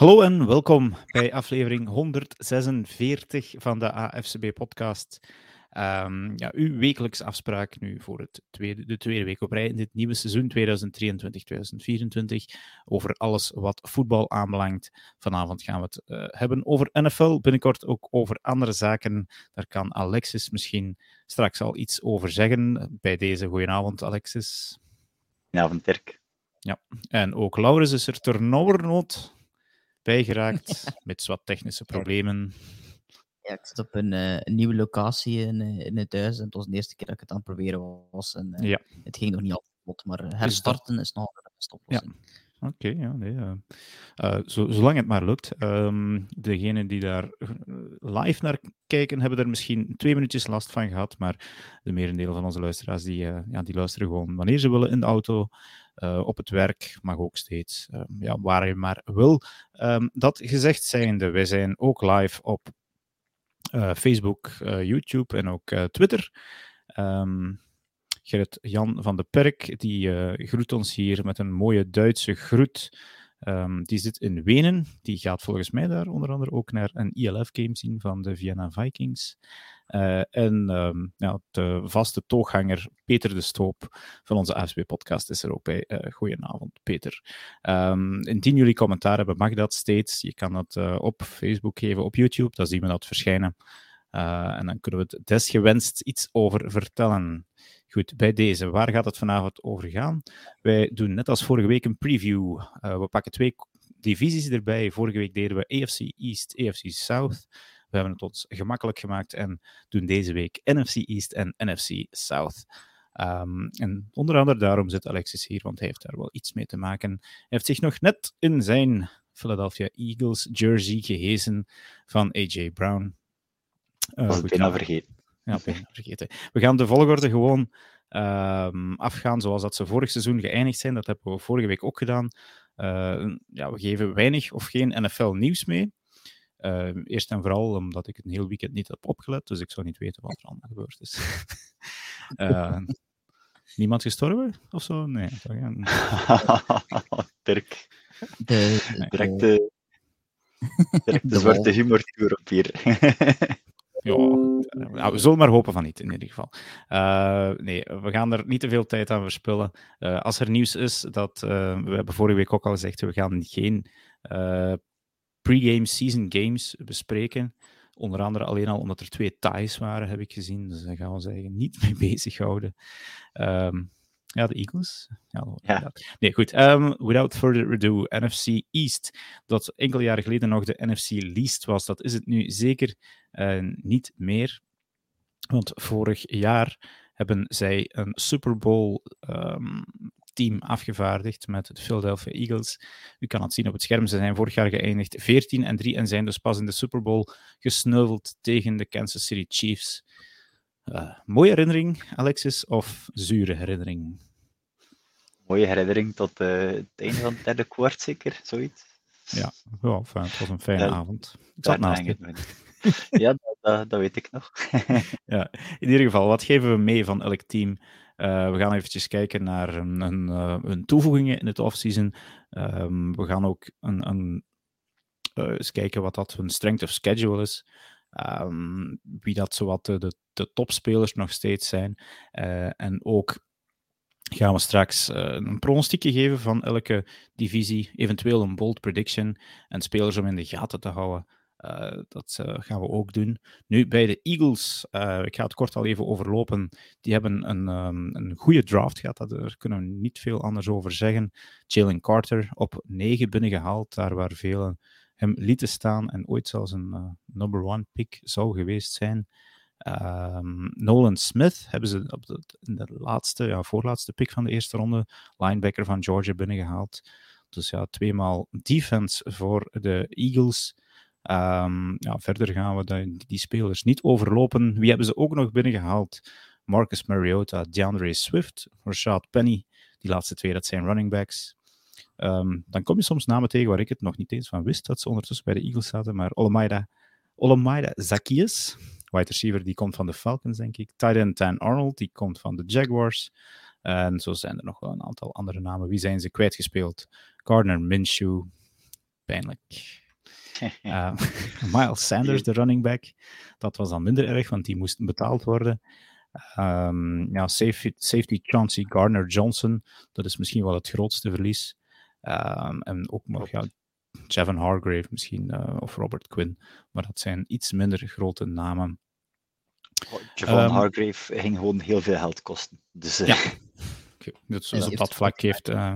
Hallo en welkom bij aflevering 146 van de AFCB-podcast. Um, ja, uw wekelijkse afspraak nu voor het tweede, de tweede week op rij in dit nieuwe seizoen 2023-2024 over alles wat voetbal aanbelangt. Vanavond gaan we het uh, hebben over NFL, binnenkort ook over andere zaken. Daar kan Alexis misschien straks al iets over zeggen. Bij deze goedenavond, Alexis. Goedenavond, Dirk. Ja, en ook Laurens is er ter nauwernood bijgeraakt met wat technische problemen. Ja, ik zit op een, uh, een nieuwe locatie in, uh, in het huis en het was de eerste keer dat ik het aan het proberen was. En uh, ja. het ging nog niet altijd goed, maar herstarten is nog een beste oplossing. Ja. Oké, okay, ja, nee. Uh, zo, zolang het maar lukt. Um, degenen die daar live naar kijken, hebben er misschien twee minuutjes last van gehad, maar de merendeel van onze luisteraars, die, uh, ja, die luisteren gewoon wanneer ze willen in de auto, uh, op het werk, mag ook steeds, ja, waar je maar wil. Um, dat gezegd zijnde, wij zijn ook live op Facebook, YouTube en ook Twitter. Um, Gerrit Jan van de Perk, die groet ons hier met een mooie Duitse groet. Die zit in Wenen. Die gaat volgens mij daar onder andere ook naar een ILF-game zien van de Vienna Vikings. Uh, en um, ja, de vaste tooghanger Peter de Stoop van onze AFSB-podcast is er ook bij. Uh, goedenavond, Peter. Um, indien jullie commentaar hebben, mag dat steeds. Je kan dat uh, op Facebook geven, op YouTube. Dan zien we dat verschijnen. en dan kunnen we het desgewenst iets over vertellen. Goed, bij deze, waar gaat het vanavond over gaan? Wij doen net als vorige week een preview. We pakken twee divisies erbij. Vorige week deden we AFC East, AFC South. We hebben het ons gemakkelijk gemaakt en doen deze week NFC East en NFC South. Um, en onder andere daarom zit Alexis hier, want hij heeft daar wel iets mee te maken. Hij heeft zich nog net in zijn Philadelphia Eagles jersey gehezen van AJ Brown. Uh, Was ik bijna vergeten. Ja, vergeten. We gaan de volgorde gewoon um, afgaan zoals dat ze vorig seizoen geëindigd zijn. Dat hebben we vorige week ook gedaan. Uh, ja, we geven weinig of geen NFL-nieuws mee. Uh, eerst en vooral omdat ik het een heel weekend niet heb opgelet, dus ik zou niet weten wat er allemaal gebeurd is. uh, niemand gestorven of zo? Nee. Dirk. De, direct de, direct de, de zwarte humor op hier. Ja, nou, we zullen maar hopen van niet, in ieder geval. Uh, nee, we gaan er niet te veel tijd aan verspillen. Uh, als er nieuws is, dat, uh, we hebben vorige week ook al gezegd, we gaan geen pre-game season games bespreken. Onder andere alleen al omdat er twee ties waren, heb ik gezien. Dus daar gaan we ons eigenlijk niet mee bezighouden. Um, ja, de Eagles. Ja, ja. Nee, goed. Um, without further ado, NFC East. Dat enkele jaren geleden nog de NFC Least was, dat is het nu zeker uh, niet meer. Want vorig jaar hebben zij een Super Bowl um, team afgevaardigd met de Philadelphia Eagles. U kan het zien op het scherm. Ze zijn vorig jaar geëindigd 14 en 3 en zijn dus pas in de Super Bowl gesneuveld tegen de Kansas City Chiefs. Uh, mooie herinnering, Alexis, of zure herinnering? Mooie herinnering tot uh, het einde van het derde kwart, zeker, zoiets. Ja, well, fijn, het was een fijne ja, avond. Ik zat naast je. Ja, dat, dat, dat, weet ik nog. ja, in ieder geval, wat geven we mee van elk team? Uh, we gaan eventjes kijken naar uh, een toevoegingen in het offseason. Um, we gaan ook een, een, uh, eens kijken wat dat hun strength of schedule is. Um, wie dat zowat de, de, de topspelers nog steeds zijn. en ook gaan we straks een pronostiekje geven van elke divisie. Eventueel een bold prediction. En spelers om in de gaten te houden. Uh, dat uh, gaan we ook doen. Nu, bij de Eagles, uh, ik ga het kort al even overlopen. Die hebben een, um, een goede draft gehad. Daar kunnen we niet veel anders over zeggen. Jalen Carter op 9 binnengehaald, daar waar velen hem lieten staan en ooit zelfs een number one pick zou geweest zijn. Um, Nolan Smith hebben ze op de, in de laatste, ja, voorlaatste pick van de eerste ronde, linebacker van Georgia binnengehaald. Dus ja, tweemaal defense voor de Eagles. Um, ja, verder gaan we die, die, spelers niet overlopen. Wie hebben ze ook nog binnengehaald? Marcus Mariota, DeAndre Swift, Rashad Penny. Die laatste twee, dat zijn running backs. Um, dan kom je soms namen tegen waar ik het nog niet eens van wist dat ze ondertussen bij de Eagles zaten. Maar Olemaida, Olemaida Zacchaeus, wide receiver, die komt van de Falcons, denk ik. Titan Dan Arnold, die komt van de Jaguars. En zo zijn er nog wel een aantal andere namen. Wie zijn ze kwijtgespeeld? Gardner Minshew, pijnlijk. Uh, Miles Sanders, de running back, dat was dan minder erg, want die moest betaald worden. Um, ja, safety, safety Chauncey Gardner-Johnson, dat is misschien wel het grootste verlies. Um, en ook nog ja, Javon Hargrave misschien, uh, of Robert Quinn. Maar dat zijn iets minder grote namen. Oh, Javon um, Hargrave ging gewoon heel veel geld kosten. Dus, uh... Ja, dus, dus op dat vlak heeft... Uh,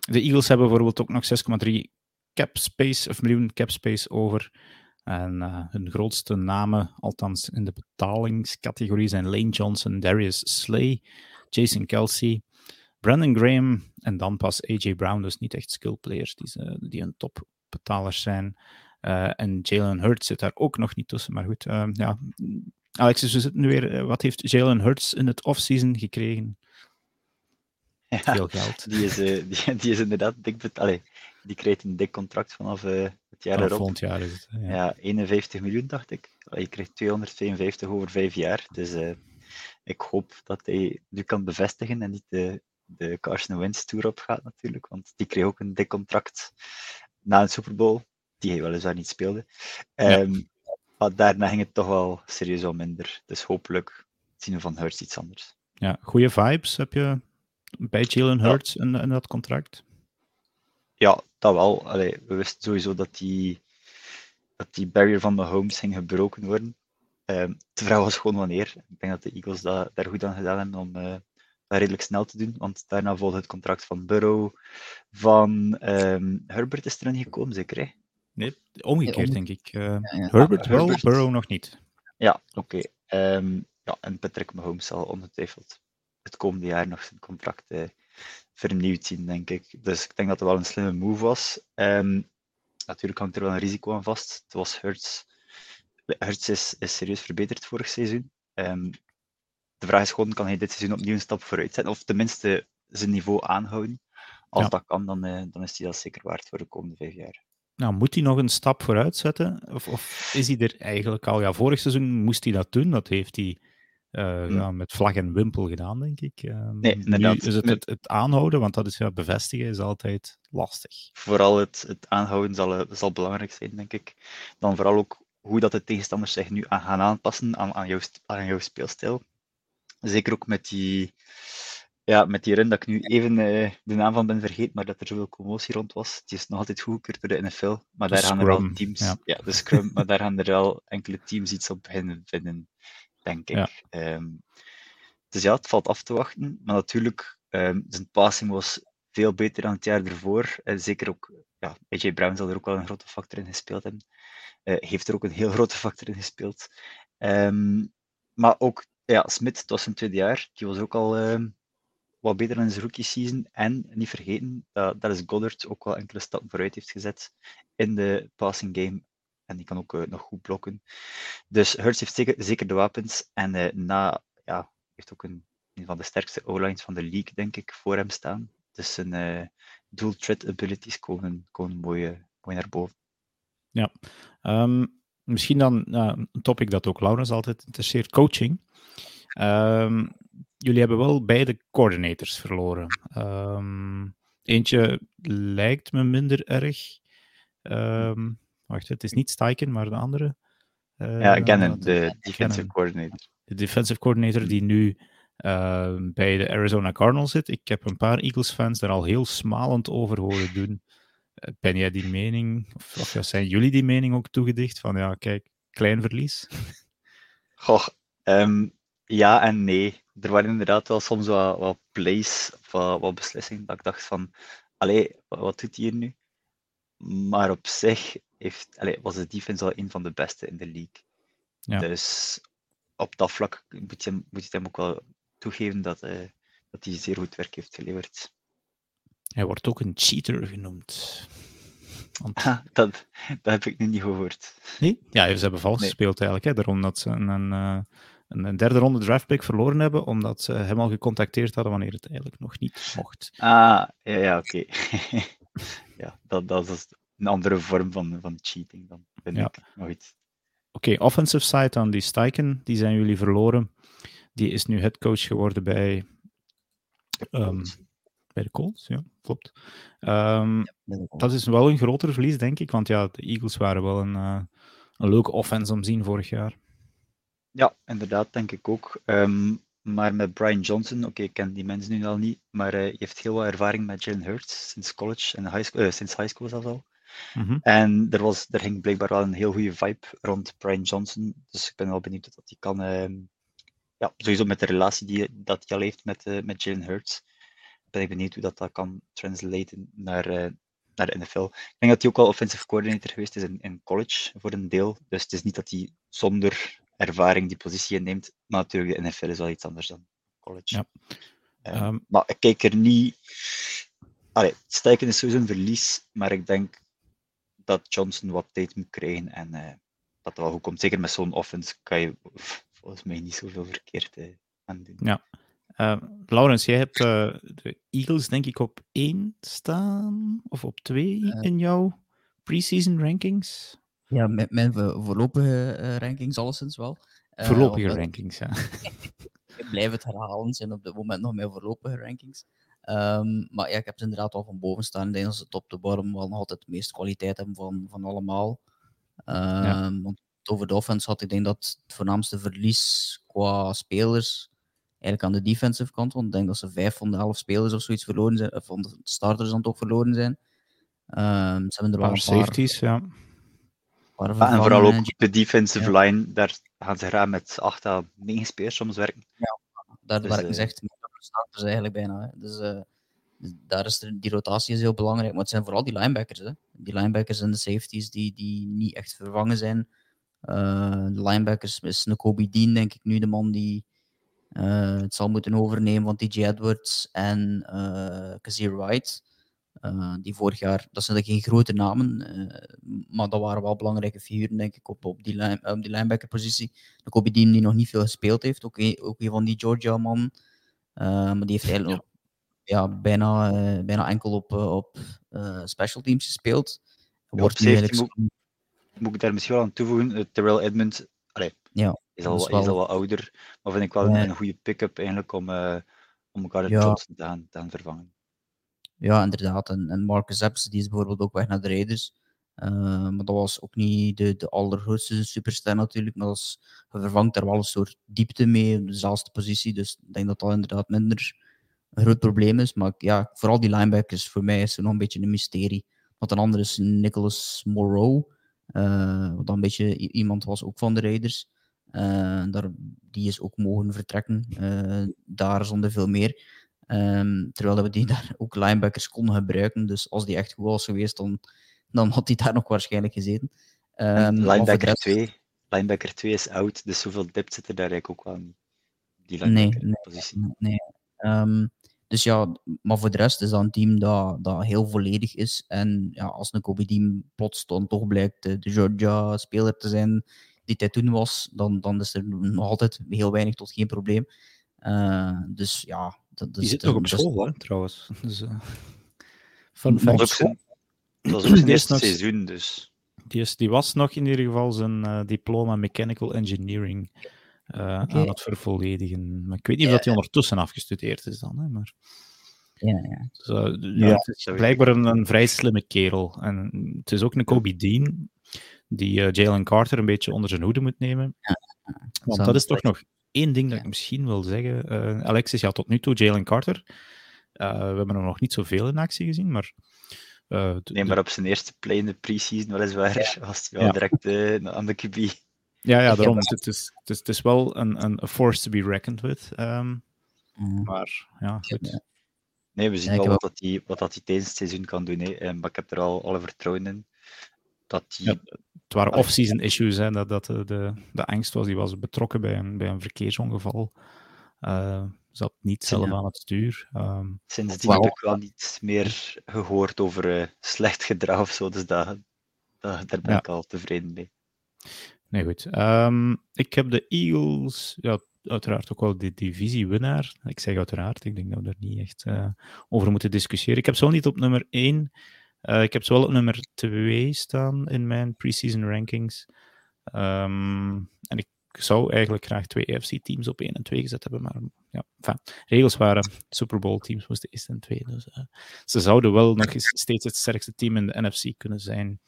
de Eagles hebben bijvoorbeeld ook nog 6,3 cap space, of miljoen cap space over. En uh, hun grootste namen, althans in de betalingscategorie, zijn Lane Johnson, Darius Slay, Jason Kelsey, Brandon Graham en dan pas AJ Brown, dus niet echt skillplayers die, uh, die een topbetalers zijn. Uh, en Jalen Hurts zit daar ook nog niet tussen, maar goed. ja. Alexis, we zitten nu weer. wat heeft Jalen Hurts in het offseason gekregen? Ja, Veel geld. Die is, die, die, is inderdaad dik. Allee, die krijgt een dik contract vanaf uh, het jaar erop. Volgend jaar is het. Ja. ja. 51 miljoen, dacht ik. Je krijgt 252 over vijf jaar. Dus uh, ik hoop dat hij nu kan bevestigen en niet de, de Carson Wentz Tour op gaat, natuurlijk. Want die kreeg ook een dik contract na een Super Bowl, die hij weliswaar niet speelde. Um, maar daarna ging het toch wel serieus al minder. Dus hopelijk zien we van Hurts iets anders. Ja, goede vibes heb je bij Jalen Hurts in dat contract? Ja, dat wel. Allee, we wisten sowieso dat die, dat die barrier van de homes ging gebroken worden. Um, de vraag was gewoon wanneer. Ik denk dat de Eagles dat, daar goed aan gedaan hebben om uh, dat redelijk snel te doen. Want daarna volgde het contract van Burrow. Van um, Herbert is erin gekomen, zeker? Hè? Nee, omgekeerd denk ik. Uh, ja, ja. Herbert wel, Herbert... Burrow nog niet. Ja, oké. Okay. Um, ehm, ja, en Patrick Mahomes zal ongetwijfeld het komende jaar nog zijn contract uh, vernieuwd zien, denk ik. Dus ik denk dat het wel een slimme move was. Um, natuurlijk hangt er wel een risico aan vast. Het was Hertz. Hertz is, is serieus verbeterd vorig seizoen. Um, de vraag is gewoon, kan hij dit seizoen opnieuw een stap vooruit zetten? Of tenminste zijn niveau aanhouden? Als ja. dat kan, dan, uh, dan is hij dat zeker waard voor de komende vijf jaar. Nou, moet hij nog een stap vooruit zetten? Of, of is hij er eigenlijk al? Ja, vorig seizoen moest hij dat doen. Dat heeft hij uh, ja, met vlag en wimpel gedaan, denk ik. Uh, nee, nu is het, het, het, aanhouden, want dat is ja, bevestigen is altijd lastig. Vooral het, het aanhouden zal, eh, zal belangrijk zijn, denk ik. Dan vooral ook hoe dat de tegenstanders zich nu aan gaan aanpassen aan, aan, jouw, aan jouw speelstijl. Zeker ook met die, ja, met die run dat ik nu even uh, de naam van ben vergeten, maar dat er zoveel commotie rond was. Die is nog altijd goedgekeurd door de NFL, maar daar gaan er wel teams... Ja. ja, de Scrum, maar daar gaan er wel enkele teams iets op beginnen vinden denk ik. Ehm, dus ja, het valt af te wachten. Maar natuurlijk, um, zijn passing was veel beter dan het jaar ervoor. En zeker ook, ja, AJ Brown zal er ook wel een grote factor in gespeeld hebben. Uh, heeft er ook een heel grote factor in gespeeld. Um, maar ook, ja, Smith, het was zijn tweede jaar. Die was ook al wat beter dan zijn rookie season. En niet vergeten dat, dat is Goddard ook wel enkele stappen vooruit heeft gezet in de passing game en die kan ook uh, nog goed blokken. Dus Hurts heeft zeker, zeker de wapens. En uh, na, ja, heeft ook een, een van de sterkste O-lines van de league, denk ik, voor hem staan. Dus zijn uh, dual threat abilities komen, komen mooi, mooi naar boven. Ja, um, misschien dan een topic dat ook Laurens altijd interesseert: coaching. Um, jullie hebben wel beide coordinators verloren. Um, eentje lijkt me minder erg. Wacht, het is niet Steichen, maar de andere. Uh, ja, Gannon, de defensive coordinator. De defensive coordinator die nu uh, bij de Arizona Cardinals zit. Ik heb een paar Eagles-fans daar al heel smalend over horen doen. Ben jij die mening, of, of ja, zijn jullie die mening ook toegedicht? Van ja, kijk, klein verlies? Goh, um, ja en nee. Er waren inderdaad wel soms wat, wat plays, of wat, wat beslissingen, dat ik dacht van, allee, wat doet hij hier nu? Maar op zich heeft, allez, was de defense al een van de beste in de league. Ja. Dus op dat vlak moet je, moet je hem ook wel toegeven dat, uh, dat hij zeer goed werk heeft geleverd. Hij wordt ook een cheater genoemd. Want... Ah, dat, dat heb ik nu niet gehoord. Nee? Ja, ze hebben vals nee. gespeeld eigenlijk. Hè, daarom dat ze een, een, eh, een, derde ronde draftpick verloren hebben, omdat ze hem al gecontacteerd hadden wanneer het eigenlijk nog niet mocht. Ah, ja, ja oké. ja, dat, dat is een andere vorm van, van cheating dan, vind ja. ik. Oké, okay, offensive side aan die Steichen, die zijn jullie verloren. Die is nu headcoach geworden bij... Um, Bij de Colts, ja, klopt. Um, dat is wel een groter verlies, denk ik. Want ja, de Eagles waren wel een, uh, een leuke offense om te zien vorig jaar. Ja, inderdaad, denk ik ook. Um, maar met Brian Johnson, oké, ik ken die mensen nu al niet, maar uh, hij heeft heel wat ervaring met Jalen Hurts sinds college en high school, uh, sinds high school zelfs al. Mm -hmm. En er, was, er ging blijkbaar wel een heel goede vibe rond Brian Johnson. Dus ik ben wel benieuwd dat hij kan. Uh, ja, sowieso met de relatie die dat hij al heeft met, uh, met Jalen Hurts. Ben ik benieuwd hoe dat, dat kan translaten naar, uh, naar de NFL. Ik denk dat hij ook al offensive coordinator geweest is in, in college voor een deel. Dus het is niet dat hij zonder ervaring die positie inneemt. Maar natuurlijk, de NFL is wel iets anders dan college. Ja. Um, maar ik kijk er niet. Allee, stijken is sowieso een verlies, maar ik denk dat Johnson wat tijd moet krijgen en uh, dat het wel goed komt. Zeker met zo'n offense kan je volgens mij niet zoveel verkeerd uh, aan doen. Ja. Uh, Laurens, jij hebt de Eagles denk ik op één staan, of op twee in jouw preseason rankings. Ja, met mijn voorlopige rankings alleszins wel. voorlopige rankings, ja. ik blijf het herhalen, zijn op dit moment nog mijn voorlopige rankings. Um, maar ja, ik heb ze inderdaad al van boven staan. Ik denk dat ze top de bottom wel nog altijd de meeste kwaliteit hebben van, van allemaal. Um, ja. Want over de offense had ik denk dat het voornaamste verlies qua spelers eigenlijk aan de defensive kant. Want ik denk dat ze vijf van de elf spelers of zoiets verloren zijn. Of van de starters dan toch verloren zijn. Um, ze hebben er wel een paar... safeties, ja. ja en vooral ook de defensive ja. line, daar gaan ze graag met 8 à 9 spelers soms werken. Ja, daar dus, werken ze echt starters eigenlijk bijna. Hè. Dus, uh, daar is er, die rotatie is heel belangrijk. Maar het zijn vooral die linebackers. Hè. Die linebackers en de safeties die, die niet echt vervangen zijn. Uh, de linebackers is Kobe Dean, denk ik nu, de man die uh, het zal moeten overnemen van TJ Edwards en uh, Kazir Wright. Die vorig jaar, dat zijn geen grote namen, maar dat waren wel belangrijke figuren, denk ik, op, op die, line, op die linebacker-positie. De Kobe Dean, die nog niet veel gespeeld heeft, ook een, ook een van die Georgia-man. Uh, maar die heeft eigenlijk ja. bijna, uh, bijna enkel op, uh, op special teams gespeeld. Wordt eigenlijk... moet, moet ik daar misschien wel aan toevoegen? Terrell Edmund allee, ja, is, al, wel... is al wat ouder, maar vind ik wel een goede pick-up eigenlijk om, om elkaar ja. Johnson te gaan, te gaan vervangen. Ja, inderdaad. En, en Marcus Epps die is bijvoorbeeld ook weg naar de Raiders. Uh, maar dat was ook niet de, de allergrootste superster natuurlijk. Maar dat vervangt daar wel een soort diepte mee dezelfde positie. Dus ik denk dat dat inderdaad minder een groot probleem is. Maar ja, vooral die linebackers, voor mij is er nog een beetje een mysterie. Want een andere is Nicholas Moreau. Uh, wat dan een beetje iemand was ook van de Raiders. Uh, daar, die is ook mogen vertrekken. daar zonder veel meer. Um, terwijl we die daar ook linebackers konden gebruiken. Dus als die echt goed was geweest, dan dan had hij daar nog waarschijnlijk gezeten. Um, linebacker, 2, linebacker 2 is oud, dus zoveel depth zit er daar eigenlijk ook wel niet. Die nee, nee, positie. nee. Um, dus ja, maar voor de rest is dat een team dat, dat heel volledig is. En ja, als een Kobe team plots dan toch blijkt de, Georgia-speler te zijn die hij toen was, dan, dan is er nog altijd heel weinig tot geen probleem. Uh, dus ja, dat, die zit nog op school, hè, trouwens. Dus, uh, van, van school. Dat was ook zijn eerste seizoen, dus. Die, is, die was nog in ieder geval zijn uh, diploma Mechanical Engineering uh, okay. aan het vervolledigen. Maar ik weet niet ja. of hij ondertussen afgestudeerd is dan, hè, maar... Ja, ja. Dus, uh, ja, het is blijkbaar een, een, vrij slimme kerel. En het is ook een Kobe Dean die uh, Jalen Carter een beetje onder zijn hoede moet nemen. Want dat is toch nog één ding dat ik misschien wil zeggen. Alexis, ja, tot nu toe Jalen Carter. we hebben er nog niet zoveel in actie gezien, maar uh, nee, maar op zijn eerste play in de pre-season weliswaar ja. was hij wel ja. direct uh, aan de QB. Ja, ja daarom. Het is, het, is, het is wel een, een force to be reckoned with. Um, mm. Maar ja, goed. Nee, we zien wel wat, dat hij, wat dat hij tijdens het seizoen kan doen. Hè. Maar ik heb er al alle vertrouwen in. Dat die... ja, het waren off-season issues. Hè, dat, dat de, de, de angst was. Die was betrokken bij een, bij een verkeersongeval. Uh, zat niet zelf ja. aan het stuur. Um, Sindsdien heb ik wel niet meer gehoord over uh, slecht gedrag of zo, dus dat, dat, daar ben ja. ik al tevreden mee. Nee, goed. Um, ik heb de Eagles, ja, uiteraard ook wel de divisiewinnaar. Ik zeg uiteraard, ik denk dat we er niet echt uh, over moeten discussiëren. Ik heb ze wel niet op nummer 1. Uh, ik heb ze wel op nummer 2 staan in mijn preseason rankings. Um, en ik zou eigenlijk graag twee AFC-teams op 1 en 2 gezet hebben, maar ja, enfin, regels waren Super Bowl teams moesten eerst en tweede. Dus, uh, ze zouden wel nog eens steeds het sterkste team in de NFC kunnen zijn.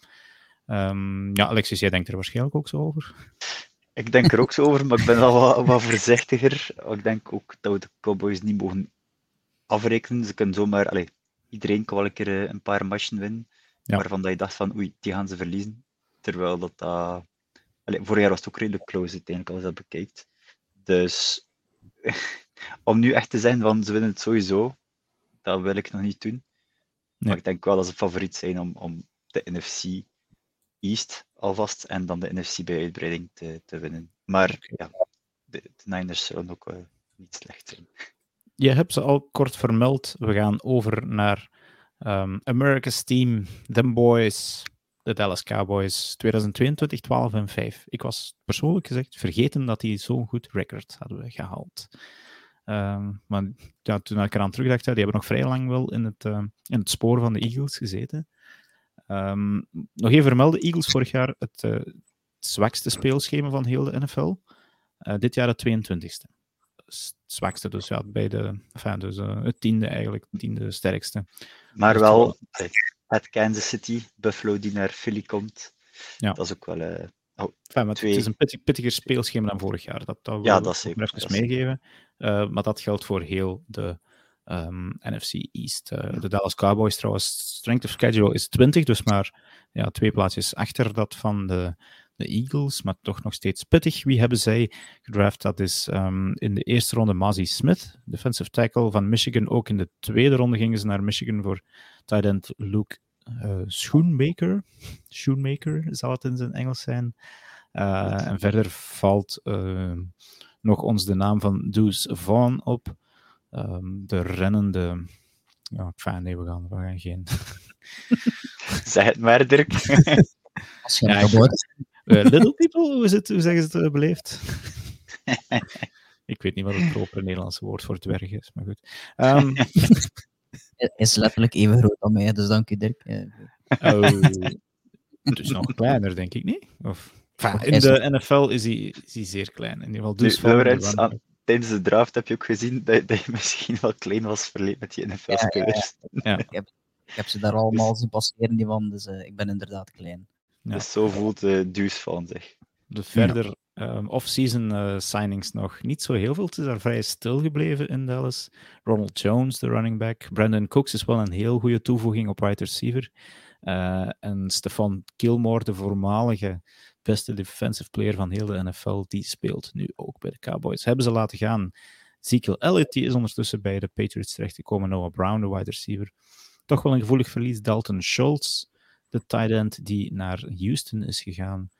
Um, ja, Alexis, jij denkt er waarschijnlijk ook zo over. Ik denk er ook zo over, maar ik ben wel wat, wat voorzichtiger. Ik denk ook dat we de Cowboys niet mogen afrekenen. Ze kunnen zomaar, allez, iedereen kan wel een keer een paar matchen winnen, ja. waarvan dat je dacht van oei, die gaan ze verliezen. Terwijl dat, uh, allez, vorig jaar was het ook redelijk close uiteindelijk als je dat bekijkt. Dus om nu echt te zijn van ze winnen het sowieso, dat wil ik nog niet doen. Nee. Maar ik denk wel dat ze favoriet zijn om, om de NFC East alvast en dan de NFC bij uitbreiding te, te winnen. Maar ja, de, de Niners zullen ook uh, niet slecht zijn. Je hebt ze al kort vermeld. We gaan over naar um, America's Team, Them Boys, de Dallas Cowboys, 2022, 12 en 5. Ik was persoonlijk gezegd vergeten dat die zo'n goed record hadden gehaald. Um, maar ja, toen ik eraan terugdacht, die hebben nog vrij lang wel in het, uh, in het spoor van de Eagles gezeten. Um, nog even vermelden, Eagles vorig jaar het, uh, het zwakste speelschema van heel de NFL. Uh, dit jaar het 22ste. Het zwakste, dus ja, bij de, enfin, dus, het tiende eigenlijk, het tiende sterkste. Maar dus wel het Kansas City, Buffalo die naar Philly komt. Ja. Dat is ook wel. Oh, enfin, twee... Het is een pittig, pittiger speelschema dan vorig jaar. Dat, dat ja, dat zeker. Even meegeven. Maar dat geldt voor heel de um, NFC East. Uh, de Dallas Cowboys trouwens, strength of schedule is 20, dus maar ja, twee plaatsjes achter dat van de, de Eagles, maar toch nog steeds pittig. Wie hebben zij gedraft? Dat is um, in de eerste ronde Mazzy Smith, defensive tackle van Michigan. Ook in de tweede ronde gingen ze naar Michigan voor tight end Luke uh, Schoenmaker. Schoenmaker zal het in zijn Engels zijn. Uh, en verder valt uh, nog ons de naam van Deuce Vaughn op. Um, de rennende. Ja, fijn, nee, we gaan, we gaan geen. zeg het maar, Dirk. Als je ja, ik, uh, little people, hoe, is het, hoe zeggen ze het uh, beleefd? ik weet niet wat het proper Nederlandse woord voor dwerg is, maar goed. Um, is letterlijk even groot als mij, dus dank je, Dirk. Oh, dus nog kleiner, denk ik niet? Of, enfin, in de NFL is hij, is hij zeer klein. In ieder geval, dus van tijdens de draft heb je ook gezien dat, dat je misschien wel klein was verleden met die NFL-spelers. Ja, ja, ja. ik, heb, ik, heb, ze daar allemaal dus, zien passeren, die van, dus uh, ik ben inderdaad klein. Dus zo voelt de uh, Duus van zich. Dus verder um, off-season uh, signings nog niet zo heel veel. Het is daar vrij stil gebleven in Dallas. Ronald Jones, de running back. Brandon Cooks is wel een heel goede toevoeging op wide receiver. Uh, en Stefan Gilmore, de voormalige beste defensive player van heel de NFL, die speelt nu ook bij de Cowboys. Hebben ze laten gaan. Ezekiel Elliott, die is ondertussen bij de Patriots terechtgekomen. Noah Brown, de wide receiver. Toch wel een gevoelig verlies. Dalton Schultz, de tight end, die naar Houston is gegaan.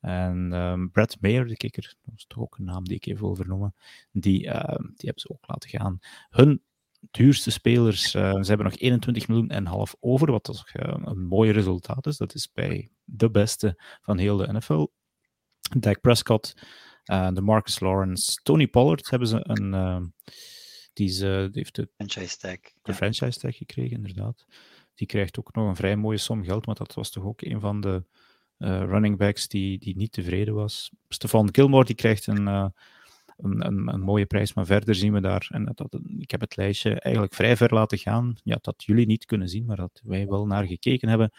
En um, Brad Mayer, de kikker, dat is toch ook een naam die ik even wil die, uh, die hebben ze ook laten gaan. Hun duurste spelers, uh, ze hebben nog 21 miljoen en half over, wat toch een mooi resultaat is. Dat is bij de beste van heel de NFL. Dak Prescott, uh, de Marcus Lawrence, Tony Pollard hebben ze een. die, is, die heeft de franchise tag, de ja. franchise tag gekregen, inderdaad. Die krijgt ook nog een vrij mooie som geld, maar dat was toch ook een van de running backs die, die niet tevreden was. Stefan Gilmore die krijgt een, een, een, een, mooie prijs, maar verder zien we daar, en dat, ik heb het lijstje eigenlijk vrij ver laten gaan, ja, dat jullie niet kunnen zien, maar dat wij wel naar gekeken hebben.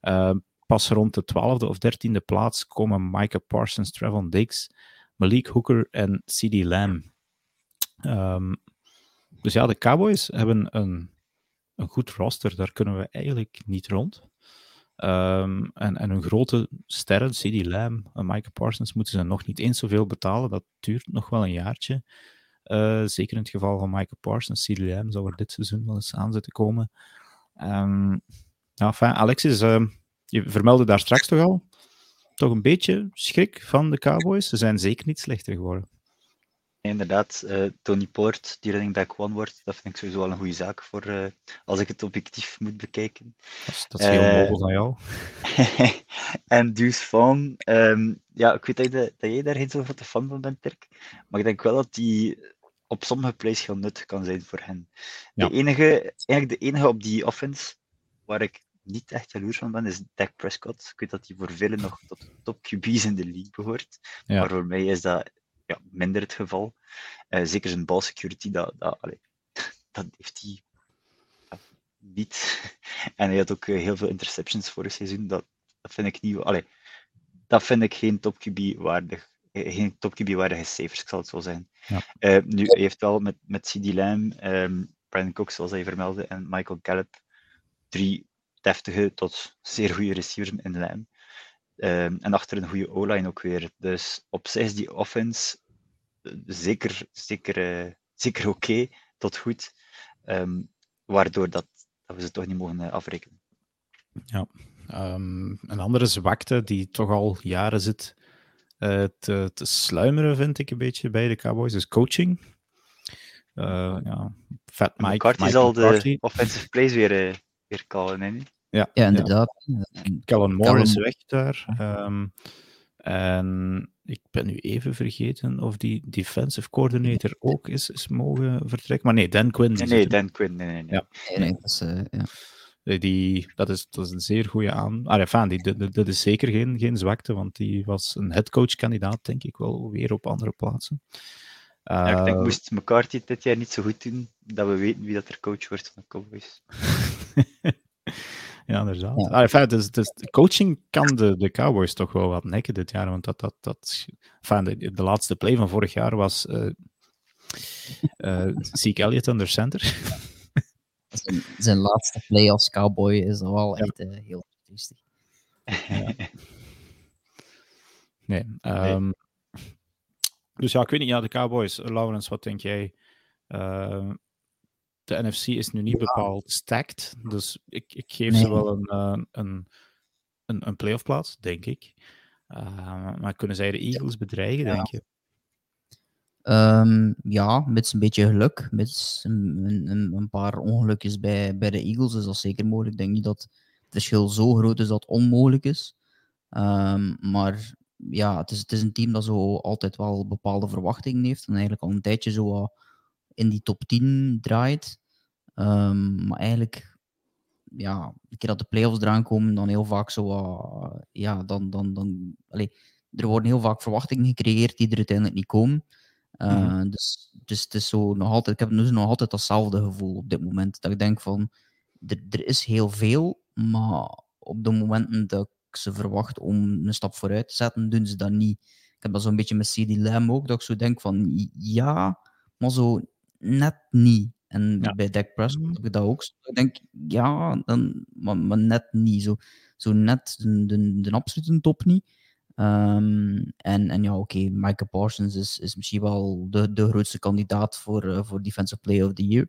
Uh, pas rond de twaalfde of dertiende plaats komen Micah Parsons, Trevon Diggs, Malik Hooker en CD Lamb. Um, dus ja, de Cowboys hebben een, een goed roster, daar kunnen we eigenlijk niet rond. Um, en, en hun grote sterren, CD Lamb en Micah Parsons, moeten ze nog niet eens zoveel betalen. Dat duurt nog wel een jaartje. Uh, zeker in het geval van Micah Parsons. CD Lamb zou er dit seizoen wel eens aan zitten komen. Um, ja, enfin, Alexis, je vermeldde daar straks toch al, toch een beetje schrik van de Cowboys. Ze zijn zeker niet slechter geworden. Inderdaad, uh, Tony Poort, die running back one wordt, dat vind ik sowieso wel een goede zaak voor uh, als ik het objectief moet bekijken. Dat is, dat is heel uh, mogelijk van jou. en dus van, um, ja, ik weet dat, je, dat jij daar geen zo grote fan van bent, Dirk, maar ik denk wel dat die op sommige plays heel nuttig kan zijn voor hen. Ja. De enige, eigenlijk de enige op die offense waar ik niet echt jaloers van ben, is Dak Prescott. Ik weet dat hij voor velen nog tot de top QB's in de league behoort. Ja. Maar voor mij is dat ja, minder het geval. Uh, zeker zijn ball security, dat, dat, allee, dat heeft hij niet. En hij had ook heel veel interceptions vorig seizoen. Dat, dat vind ik niet. Allee, dat vind ik geen top QB waardig. Geen top QB waardige cijfers, ik zal het zo zeggen. Ja. Uh, nu, hij heeft wel met, met CD Lamb, um, Brandon Cox, zoals hij vermeldde, en Michael Gallup drie deftige tot zeer goede receivers in de lijn. Um, en achter een goede O-line ook weer. Dus op zich is die offense eh, zeker, zeker, uh, zeker oké okay, tot goed. Um, waardoor dat, dat we ze toch niet mogen uh, afrekenen. Ja, um, een andere zwakte die toch al jaren zit te, te sluimeren, vind ik een beetje bij de Cowboys, is coaching. ja, Fat Mike. McCarthy zal de offensive plays weer weer callen, Ja, ja, inderdaad. Ja. Kellen Moore is weg daar. Um, en ik ben nu even vergeten of die defensive coordinator ook is, is mogen vertrekken. Maar nee, Dan Quinn. Nee, nee Dan Quinn. Nee, nee, nee. Ja. nee dat, is, uh, ja. Die, dat, is, dat is een zeer goede aan. Ah, ja, die, dat, dat is zeker geen, geen zwakte, want die was een headcoach-kandidaat, denk ik wel, weer op andere plaatsen. Uh, ja, ik denk, moest McCarthy dit jaar niet zo goed doen, dat we weten wie dat er coach wordt van de Cowboys. ja, inderdaad. Ja. Ah, enfin, dus, dus, coaching kan de, de Cowboys toch wel wat nekken dit jaar, want dat, dat, dat, enfin, de, de laatste play van vorig jaar was uh, uh, Zeke Elliott under center. zijn, zijn laatste play als Cowboy is wel echt uh, heel triestig. Ja. Nee, um, dus ja, ik weet niet, ja, de Cowboys. Lawrence, wat denk jij? Uh, de NFC is nu niet bepaald stacked, dus ik, ik geef nee. ze wel een, uh, een, een, een playoff plaats, denk ik. Uh, maar kunnen zij de Eagles bedreigen, ja. denk je? Um, ja, met een beetje geluk. Met een, een, een, paar ongelukjes bij, bij de Eagles is dat zeker mogelijk. Ik denk niet dat het verschil zo groot is dat het onmogelijk is. Um, maar ja, het is, het is een team dat zo altijd wel bepaalde verwachtingen heeft. En eigenlijk al een tijdje zo in die top 10 draait. Um, maar eigenlijk, ja, een keer dat de playoffs eraan komen, dan heel vaak zo, uh, ja, dan, dan, dan, allez, er worden heel vaak verwachtingen gecreëerd die er uiteindelijk niet komen. Uh, mm -hmm. dus, dus het is zo nog altijd, ik heb dus nog altijd datzelfde gevoel op dit moment. Dat ik denk van, er, is heel veel, maar op de momenten dat ze verwacht om een stap vooruit te zetten, doen ze dat niet. Ik heb dat zo'n beetje met CD Lamb ook, dat ik zo denk van ja, maar zo net niet. En ja. bij Dak Prescott heb ik dat ook. Ik denk, ja, dan, maar, maar net niet. Zo, zo net de, de, de absolute top niet. Um, en, en ja, oké, okay, Micah Parsons is, is misschien wel de, de grootste kandidaat voor, uh, voor Defensive Player of the Year.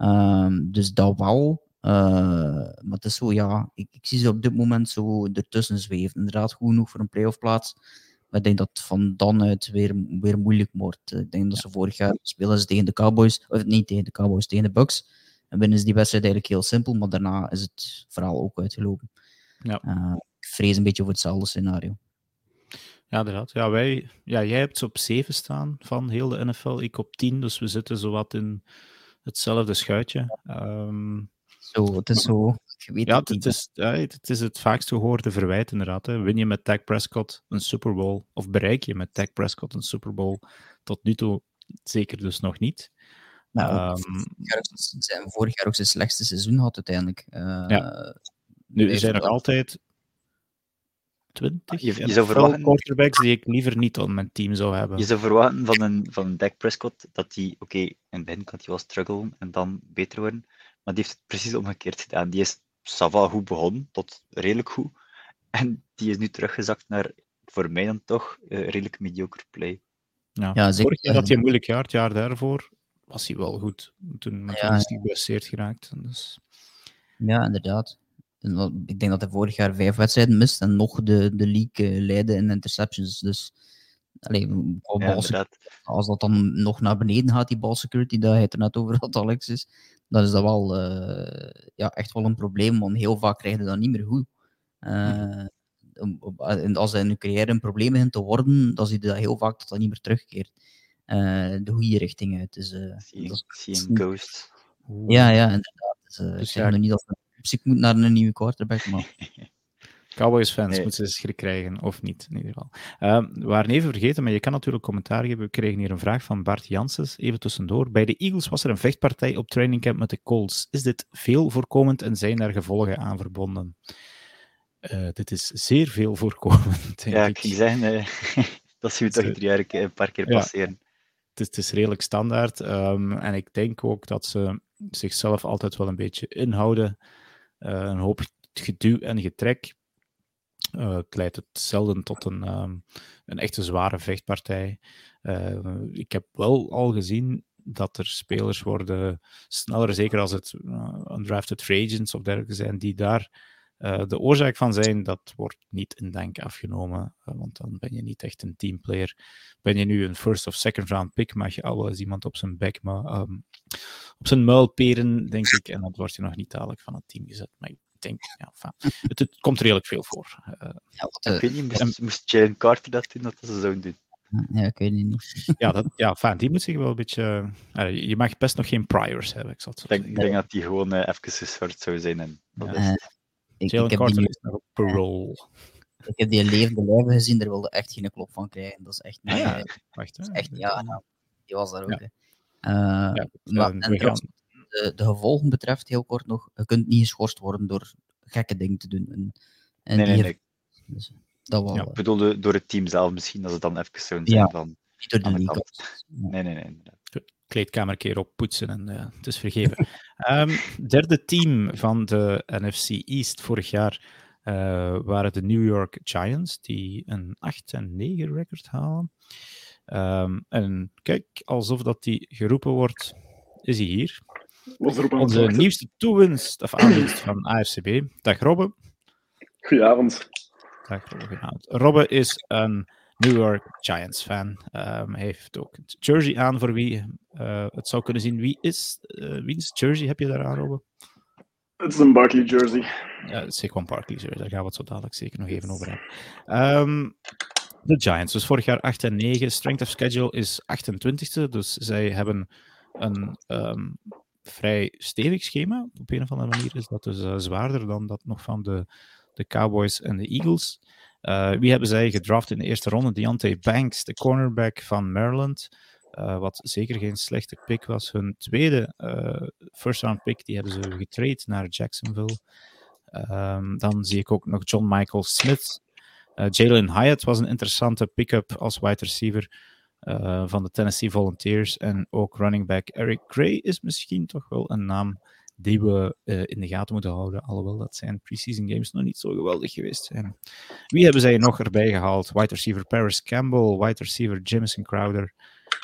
Um, dus dat wel. Uh, maar het is zo, ja, ik, ik, zie ze op dit moment zo ertussen zweven. Inderdaad, goed genoeg voor een playoff plaats. Maar ik denk dat van dan uit weer, weer moeilijk wordt. Ik denk dat ze vorig jaar spelen ze tegen de Cowboys, of niet tegen de Cowboys, tegen de Bucks. En binnen is die wedstrijd eigenlijk heel simpel, maar daarna is het verhaal ook uitgelopen. Ja. Uh, ik vrees een beetje voor hetzelfde scenario. Ja, inderdaad. Ja, wij, ja, jij hebt ze op 7 staan van heel de NFL, ik op 10, dus we zitten zowat in hetzelfde schuitje. Um, zo, het is zo. Ja, het, het, is, ja, het is het vaakst gehoorde verwijt inderdaad. Hè. Win je met Dak Prescott een Super Bowl, of bereik je met Dak Prescott een Super Bowl? Tot nu toe zeker dus nog niet. Nou, um, zijn vorig jaar ook zijn slechtste seizoen had uiteindelijk. Uh, ja. Nu, er zijn nog altijd 20 je, je zou verwachten, quarterbacks die ik liever niet op mijn team zou hebben. Je zou verwachten van een, van een Dak Prescott dat hij, oké, okay, in het begin kan hij wel struggelen en dan beter worden. Maar die heeft het precies omgekeerd gedaan. Die is Sava goed begonnen, tot redelijk goed. En die is nu teruggezakt naar, voor mij dan toch, uh, redelijk mediocre play. Ja, ja zeker. Vorig jaar had hij een moeilijk jaar, het jaar daarvoor was hij wel goed. Toen, ja, is hij geblesseerd geraakt. Dus... Ja, inderdaad. Ik denk dat hij vorig jaar vijf wedstrijden mist en nog de, de league leidde in interceptions. Dus Ja, als dat dan nog naar beneden gaat, die ball security, dat hij het er net over had, Alex, is, dan is dat wel uh, ja, echt wel een probleem, want heel vaak krijg je dat niet meer goed. Uh, als hij nu carrière een probleem begint te worden, dan zie je dat heel vaak dat dat niet meer terugkeert. Uh, de goede richting uit. Dus, zie, een ghost. Ja, ja, inderdaad. Dus, dus ik zeg nog niet dat muziek moet naar een nieuwe quarterback, maar... Cowboys-fans Nee. moeten ze schrik krijgen, of niet, in ieder geval. Ehm, we waren even vergeten, maar je kan natuurlijk commentaar geven. We kregen hier een vraag van Bart Janssens, even tussendoor. Bij de Eagles was er een vechtpartij op trainingcamp met de Colts. Is dit veel voorkomend en zijn daar gevolgen aan verbonden? Eh, dit is zeer veel voorkomend, Ja, ik. ging zeggen, eh, dat zien we toch drie jaar een paar keer Ja. passeren. het is, het is redelijk standaard. ehm, en ik denk ook dat ze zichzelf altijd wel een beetje inhouden. Eh, een hoop geduw en getrek. Eh leidt het zelden tot een, ehm, een echte zware vechtpartij. Eh, ik heb wel al gezien dat er spelers worden sneller, zeker als het eh, undrafted free agents of dergelijke zijn, die daar de oorzaak van zijn, dat wordt niet in dank afgenomen, want dan ben je niet echt een teamplayer. Ben je nu een first of second round pick, mag je al eens iemand op zijn bek, maar ehm, op zijn muil peren, denk ik, en dan word je nog niet dadelijk van het team gezet. Maar ik denk, ja, enfin, het, het komt redelijk veel voor. Eh, Ja, Ik eh, weet niet, moest, moest Jalen Carter dat doen, dat ze zouden doen. ja, ik weet het niet. ja, dat, ja enfin, die moet zich wel een beetje... eh, je mag best nog geen priors hebben, ik zal het zo Ik denk, ik denk dat die gewoon eh, even gescheurd zou zijn. En dat Ja. is, Eh, ik, Jalen ik, Carter die, is nog op parole. ik heb die levende lijven gezien, daar wilde echt geen klop van krijgen. Dat is echt niet... Ah, ja. eh, Wacht, hè. echt, ja, ja, die was daar ook. Ja. Eh, Ja, maar, eh, en we gaan- de, de gevolgen betreft, heel kort nog, je kunt niet geschorst worden door gekke dingen te doen. En, en nee, nee, nee. dus dat wel. Ja, eh, Ik bedoelde door het team zelf misschien, dat ze dan even zouden zijn Ja. van... niet door de aan de kant. Ja. Nee, nee, nee. kleedkamer een keer op poetsen en eh, het is vergeven. Ehm, derde team van de NFC East vorig jaar eh, waren de New York Giants, die een 8 en 9 record halen. Ehm, en kijk, alsof dat die geroepen wordt, is hij hier. Het Onze nieuwste toewinst of aanwinst van AFCB. Dag Robbe. Goedenavond. Dag Robbe. goedenavond. Robbe is een New York Giants fan. Ehm, hij heeft ook het jersey aan voor wie eh, het zou kunnen zien. Wie is, eh wiens jersey heb je daar aan, Robbe? Het is een Barkley jersey. Ja, Saquon Barkley, sorry, daar gaan we het zo dadelijk zeker nog even over hebben. Ehm, de Giants, dus vorig jaar 8 en 9. Strength of schedule is 28e, dus zij hebben een ehm, vrij stevig schema. Op een of andere manier is dat dus eh, zwaarder dan dat nog van de, de Cowboys en de Eagles. Eh, wie hebben zij gedraft in de eerste ronde? Deontay Banks, de cornerback van Maryland. eh, wat zeker geen slechte pick was. Hun tweede eh, first round pick, die hebben ze getrade naar Jacksonville. Ehm, dan zie ik ook nog John Michael Smith. Jalen Hyatt was een interessante pick-up als wide receiver eh, van de Tennessee Volunteers. En ook running back Eric Gray is misschien toch wel een naam die we eh, in de gaten moeten houden. Alhoewel dat zijn preseason games nog niet zo geweldig geweest zijn. Wie hebben zij nog erbij gehaald? Wide receiver Paris Campbell, wide receiver Jamison Crowder,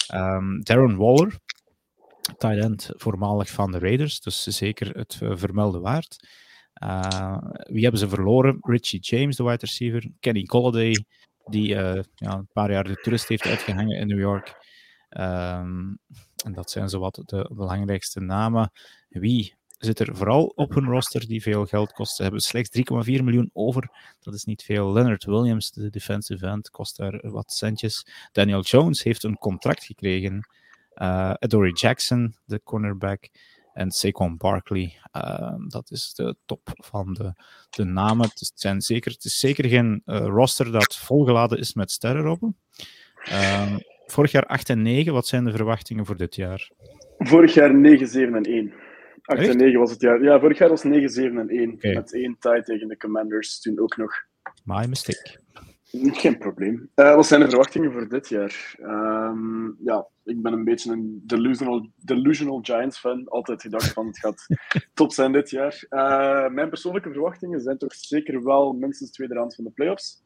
ehm, Darren Waller, tight end voormalig van de Raiders, dus zeker het eh, vermelde waard. Wie hebben ze verloren? Richie James, de wide receiver. Kenny Golladay, die uh, ja, een paar jaar de toerist heeft uitgehangen in New York. Um, en dat zijn zowat de belangrijkste namen. Wie zit er vooral op hun roster die veel geld kost? Ze hebben slechts 3,4 miljoen over. Dat is niet veel. Leonard Williams, de defensive end, kost daar wat centjes. Daniel Jones heeft een contract gekregen. Uh, Adoree Jackson, de cornerback en Saquon Barkley. Uh, dat is de top van de, de namen. Het is, zijn zeker, het is zeker geen uh, roster dat volgeladen is met sterrenrobben. Uh, vorig jaar 8 en 9. Wat zijn de verwachtingen voor dit jaar? Vorig jaar 9, 7 en 1. 8 Echt? en 9 was het jaar. Ja, vorig jaar was 9, 7 en 1. Oké. Met één tie tegen de Commanders toen ook nog. My mistake. Geen probleem. Eh, wat zijn de verwachtingen voor dit jaar? Ehm, ja, ik ben een beetje een delusional, delusional Giants fan. Altijd gedacht van het gaat top zijn dit jaar. Eh, mijn persoonlijke verwachtingen zijn toch zeker wel minstens tweede rand van de playoffs.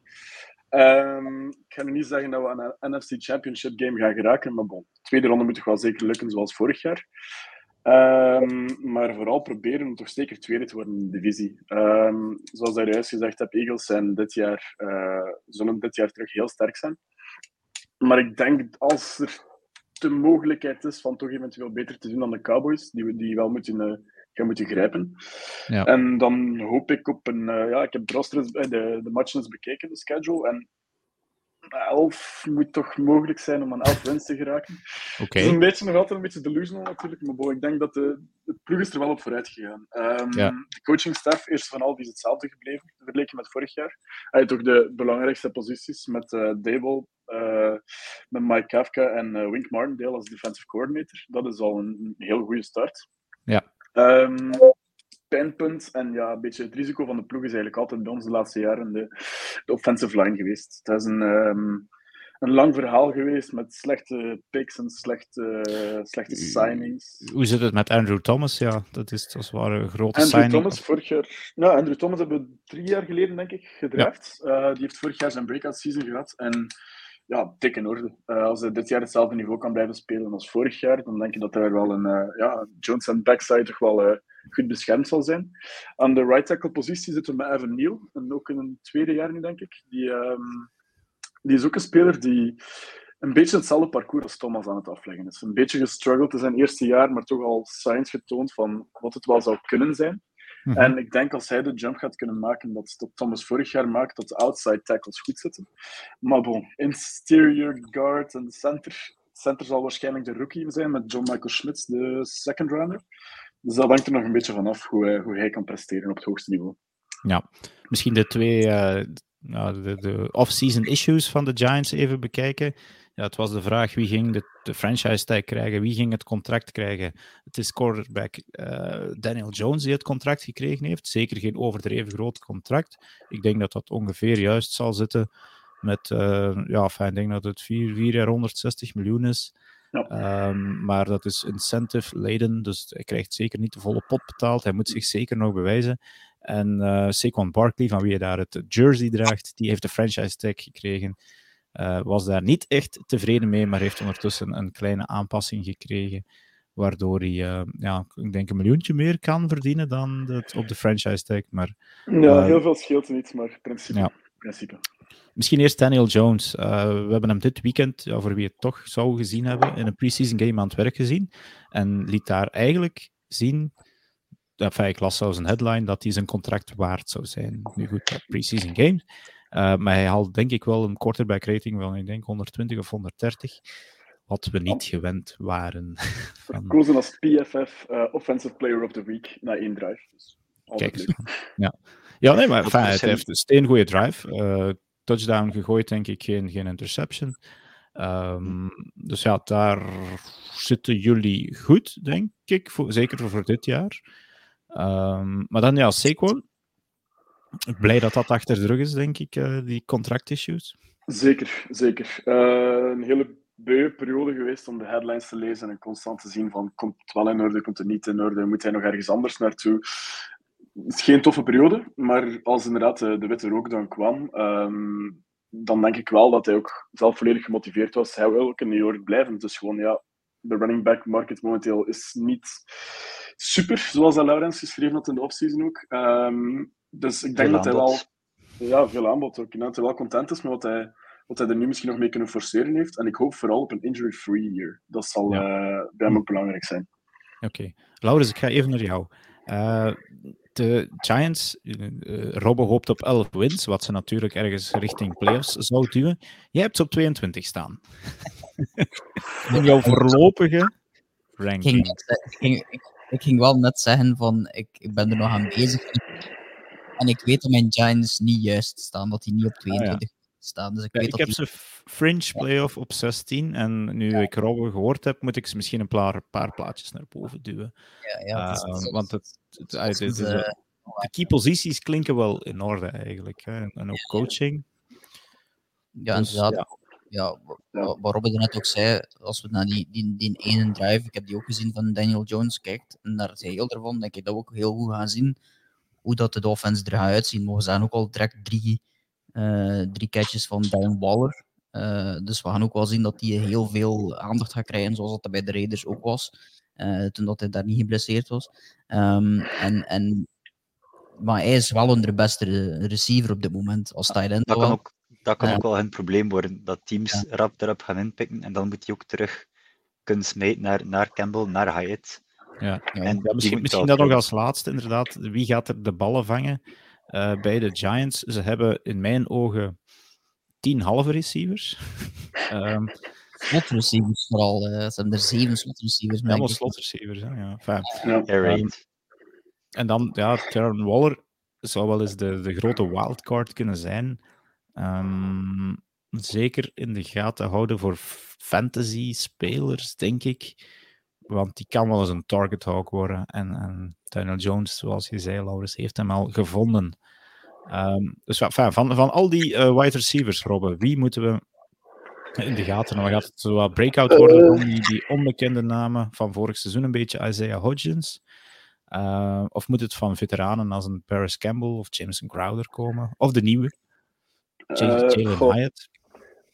Ehm, ik ga nu niet zeggen dat we aan een NFC Championship game gaan geraken, maar bon, tweede ronde moet toch wel zeker lukken zoals vorig jaar. Ehm, maar vooral proberen om toch zeker tweede te worden in de divisie. Ehm, zoals ik juist gezegd heb, Eagles zijn dit jaar, uh, zullen dit jaar terug heel sterk zijn. Maar ik denk als er de mogelijkheid is van toch eventueel beter te doen dan de Cowboys, die we die wel moeten, uh, gaan moeten grijpen. Ja. En dan hoop ik op een... Uh, ja, ik heb de, de, de matchen eens bekeken, de schedule. En elf moet toch mogelijk zijn om aan elf wins te geraken. Oké. Het is een beetje, nog altijd een beetje delusional natuurlijk, maar bon, ik denk dat de, de ploeg is er wel op vooruit gegaan. Ehm, Ja. De coachingstaf, eerst van al, die is hetzelfde gebleven, vergeleken met vorig jaar. Hij had ook de belangrijkste posities met eh Dable, eh, met Mike Kafka en eh, Wink Martindale als defensive coordinator. Dat is al een, een heel goede start. Ja. Ehm, pijnpunt en ja, een beetje het risico van de ploeg is eigenlijk altijd bij ons de laatste jaren de, de offensive line geweest. Het is een, ehm, een lang verhaal geweest met slechte picks en slechte, slechte signings. Hoe zit het met Andrew Thomas? Ja, dat is als het ware een grote Andrew signing. Thomas vorig jaar... Nou, Andrew Thomas hebben we drie jaar geleden, denk ik, gedraft. Eh, die heeft vorig jaar zijn breakout season gehad. En ja, dik in orde. Eh, als hij dit jaar hetzelfde niveau kan blijven spelen als vorig jaar, dan denk je dat er wel een... eh, ja, Jones en backside toch wel eh, goed beschermd zal zijn. Aan de right tackle positie zitten we met Evan Neal. En ook in een tweede jaar nu, denk ik. Die, ehm, die is ook een speler die een beetje hetzelfde parcours als Thomas aan het afleggen is. Een beetje gestruggeld in zijn eerste jaar, maar toch al signs getoond van wat het wel zou kunnen zijn. Mhm. En ik denk als hij de jump gaat kunnen maken dat, dat Thomas vorig jaar maakt, dat de outside tackles goed zitten. Maar bon, interior guard en center. Center zal waarschijnlijk de rookie zijn met John Michael Schmitz, de second rounder. Dus dat hangt er nog een beetje vanaf hoe hoe hij kan presteren op het hoogste niveau. Ja, misschien de twee eh, nou, de, de off-season issues van de Giants even bekijken. Ja, het was de vraag wie ging de, franchise tag krijgen, wie ging het contract krijgen. Het is quarterback eh, Daniel Jones die het contract gekregen heeft. Zeker geen overdreven groot contract. Ik denk dat dat ongeveer juist zal zitten met, eh, ja, enfin, ik denk dat het 4 vier jaar 160 miljoen is. Ja. Ehm, maar dat is incentive laden, dus hij krijgt zeker niet de volle pot betaald. Hij moet zich zeker nog bewijzen. En eh Saquon Barkley, van wie hij daar het jersey draagt, die heeft de franchise tag gekregen. Eh, was daar niet echt tevreden mee, maar heeft ondertussen een kleine aanpassing gekregen. Waardoor hij, eh, ja, ik denk een miljoentje meer kan verdienen dan het op de franchise tag. Maar Ja, Eh, heel veel scheelt er niet, maar principe. ja. principe. Misschien eerst Daniel Jones. Eh, we hebben hem dit weekend, ja, voor wie het toch zou gezien hebben, in een preseason game aan het werk gezien. En liet daar eigenlijk zien, enfin, ik las zelfs een headline, dat hij zijn contract waard zou zijn. Nu goed, preseason game. Eh, maar hij haalt denk ik wel een quarterback rating van, ik denk 120 of 130. Wat we niet gewend waren. van, Verkozen als PFF eh, Offensive Player of the Week na één drive. Dus Kijk, ja. ja, nee, maar enfin, een- heeft een steengoede drive. Touchdown gegooid, denk ik, geen, geen interception. Ehm, dus ja, daar zitten jullie goed, denk ik, voor, zeker voor dit jaar. Ehm, maar dan ja, Saquon. Blij dat dat achter de rug is, denk ik, eh, die contractissues. Zeker, zeker. Eh, een hele beu periode geweest om de headlines te lezen en constant te zien van komt het wel in orde, komt het niet in orde, moet hij nog ergens anders naartoe. Het is geen toffe periode, maar als inderdaad de, de witte rook dan kwam, ehm, dan denk ik wel dat hij ook zelf volledig gemotiveerd was. Hij wil ook in New York blijven. Is gewoon, ja, de running back market momenteel is niet super, zoals dat Laurens geschreven had in de offseason ook. Ehm, dus ik denk Veel dat hij wel... Ja, veel aanbod ook. Dat hij wel content is met wat hij, wat hij er nu misschien nog mee kunnen forceren heeft. En ik hoop vooral op een injury-free year. Dat zal Ja. eh, bij hem ook belangrijk zijn. Oké. Laurens, ik ga even naar jou. Eh, de Giants, eh Robbo hoopt op 11 wins, wat ze natuurlijk ergens richting playoffs zou duwen. Jij hebt ze op 22 staan. In jouw voorlopige Ik ranking. ging, net ze- ik, ging, ik, ik ging wel net zeggen van ik, ik ben er nog aan bezig. En ik weet dat mijn Giants niet juist staan, dat die niet op 22 staan. Dus ik Ja, weet ik heb die... ze fringe playoff op 16 en nu ik Robbo gehoord heb, moet ik ze misschien een paar, paar plaatjes naar boven duwen. Ja, het is- want het, het, het het is, is, de key posities klinken wel in orde eigenlijk. Hè? En, en ook coaching. Ja, Dus, inderdaad. ja. Ja, wa- Ja. wa- wat net ook zei, als we naar die, die, die ene drive, ik heb die ook gezien van Daniel Jones, kijkt, en naar het geheel ervan, denk ik dat we ook heel goed gaan zien hoe dat de offense er gaat uitzien. Maar we zijn ook al direct drie, drie catches van Darren Waller. Eh, dus we gaan ook wel zien dat hij heel veel aandacht gaat krijgen, zoals dat bij de Raiders ook was, eh, toen dat hij daar niet geblesseerd was. Ehm, en, en, maar hij is wel de beste receiver op dit moment, als tight end. Dat kan ook, dat kan ook wel een probleem worden, dat teams Ja. rap erop gaan inpikken en dan moet hij ook terug kunnen smijten naar, naar Campbell, naar Hyatt. Ja. En Ja, misschien misschien dat nog als laatste, inderdaad. Wie gaat er de ballen vangen eh, bij de Giants? Ze hebben in mijn ogen tien halve receivers. um, slot receivers vooral. Uh, ze hebben er zeven slot receivers. Helemaal slot receivers, hè? ja. Enfin, Ja. Air Um, en dan, ja, Terran Waller zou wel eens de, de grote wildcard kunnen zijn. Ehm, zeker in de gaten houden voor fantasy-spelers, denk ik. Want die kan wel eens een target hawk worden. En, en Daniel Jones, zoals je zei, Laurens, heeft hem al gevonden. Ehm, dus enfin, van, van al die eh, wide receivers, Robben, wie moeten we in de gaten? Dan gaat het zo wat breakout worden van die, die onbekende namen van vorig seizoen, een beetje Isaiah Hodgins. Uh, of moet het van veteranen als een Paris Campbell of Jameson Crowder komen? Of de nieuwe? Eh, Jalen Hyatt?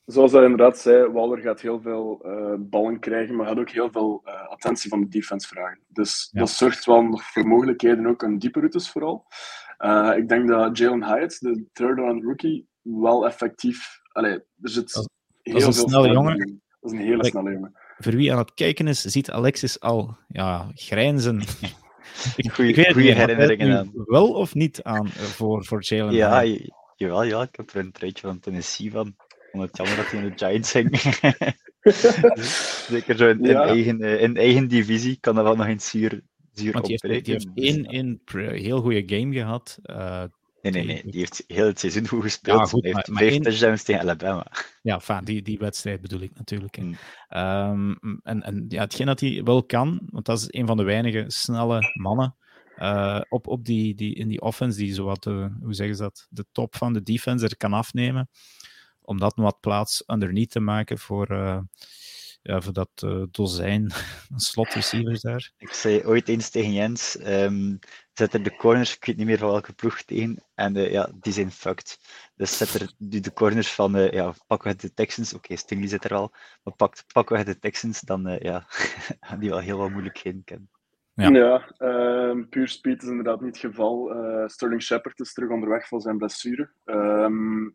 Zoals hij inderdaad zei, Waller gaat heel veel eh, ballen krijgen, maar gaat ook heel veel eh, attentie van de defense vragen. Dus Ja. dat zorgt wel nog voor mogelijkheden, ook aan diepe routes vooral. Eh, ik denk dat Jalen Hyatt, de third round rookie, wel effectief... Allee, er zit Dat- heel is een veel snelle jongen. in. Dat is een hele snelle jongen. Voor wie aan het kijken is, ziet Alexis al ja, grijnzen. ik, Goeie- ik weet het goeie niet, had hij het herinneringen nu Wel of niet aan voor, voor Jalen Ja, Hyatt? je- jawel, ja, ik heb er een truitje van Tennessee van. Ik vond het jammer dat hij in de Giants ging. Zeker zo in, in Ja. eigen, eh, in eigen divisie kan dat wel nog eens zuur, zuur Want die heeft, die heeft één, pre- heel goede game gehad. eh, Nee, nee, nee. Die heeft heel het seizoen goed gespeeld. Ja, goed, hij heeft vijf één- touchdowns tegen Alabama. Ja, enfin, die, die wedstrijd bedoel ik natuurlijk. hè. Mm. Ehm, en en ja, hetgeen dat hij wel kan, want dat is een van de weinige snelle mannen eh, op, op die, die, in die offense, die zowat de, hoe zeggen ze dat, de top van de defense er kan afnemen, om dat wat plaats underneath te maken voor, eh, ja, voor dat eh, dozijn slot receivers daar. Ik zei ooit eens tegen Jens, ehm, zet er de corners, ik weet niet meer van welke ploeg tegen, en eh, ja, die zijn fucked. Dus zet er nu de corners van, eh ja, pakken we de Texans, oké, Stingley zit er al, maar pak, pakken we de Texans, dan eh, ja, gaan die wel heel wat moeilijkheden kennen. Ja. Ja, ehm, puur speed is inderdaad niet het geval. Eh, Sterling Shepard is terug onderweg van zijn blessure. Ehm,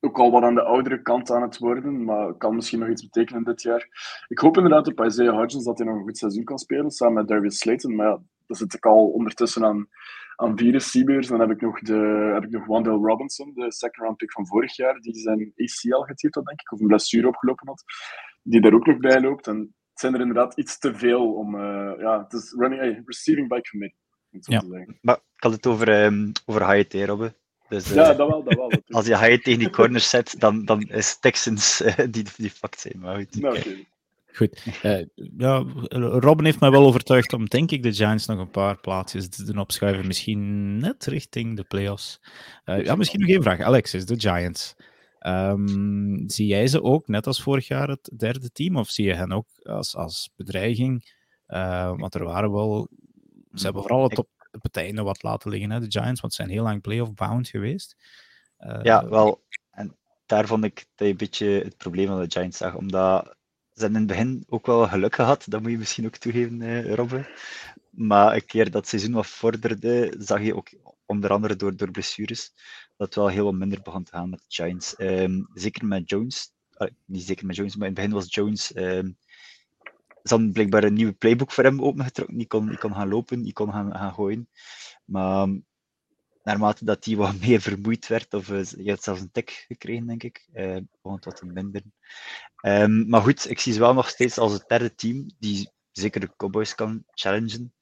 ook al wat aan de oudere kant aan het worden, maar kan misschien nog iets betekenen dit jaar. Ik hoop inderdaad op Isaiah Hodgins dat hij nog een goed seizoen kan spelen, samen met Darius Slayton. Maar ja, dan zit ik al ondertussen aan, aan vier receivers. Dan heb ik nog, de, heb ik nog Wandale Robinson, de second round pick van vorig jaar, die zijn ACL geteerd had, denk ik, of een blessure opgelopen had, die daar ook nog bij loopt. En het zijn er inderdaad iets te veel om... eh, ja, het is running, hey, receiving by committee, Ja. Maar ik had het over, ehm over Hyatt, hè, Robbe. Dus, eh, Ja, dat wel, dat wel. als je Hyatt tegen die corners zet, dan, dan is Texans eh, die, die fucked zijn. Maar goed. Nou, oké. Goed. Eh, ja, Robin heeft mij wel overtuigd om, denk ik, de Giants nog een paar plaatsjes te doen opschuiven. Misschien net richting de playoffs. Eh ja, misschien nog één vraag. Alexis, de Giants. Ehm, zie jij ze ook, net als vorig jaar, het derde team? Of zie je hen ook als, als bedreiging? Eh, want er waren wel... Ze hebben vooral het Ik- het einde wat laten liggen, hè, de Giants, want ze zijn heel lang playoff bound geweest. Eh, Ja, wel. En daar vond ik dat je een beetje het probleem van de Giants zag. Omdat ze in het begin ook wel geluk gehad. Dat moet je misschien ook toegeven, eh, Robbe. Maar een keer dat seizoen wat vorderde, zag je ook onder andere door, door blessures dat het wel heel wat minder begon te gaan met de Giants. Ehm, zeker met Jones. ah, niet zeker met Jones, maar in het begin was Jones. ehm ze hadden blijkbaar een nieuwe playbook voor hem opengetrokken. Die kon, die kon gaan lopen, die kon gaan, gaan gooien. Maar naarmate dat hij wat meer vermoeid werd, of uh, je had zelfs een tik gekregen, denk ik, uh, begon het wat te minderen. Um, maar goed, ik zie ze wel nog steeds als het derde team, die zeker de Cowboys kan challengen.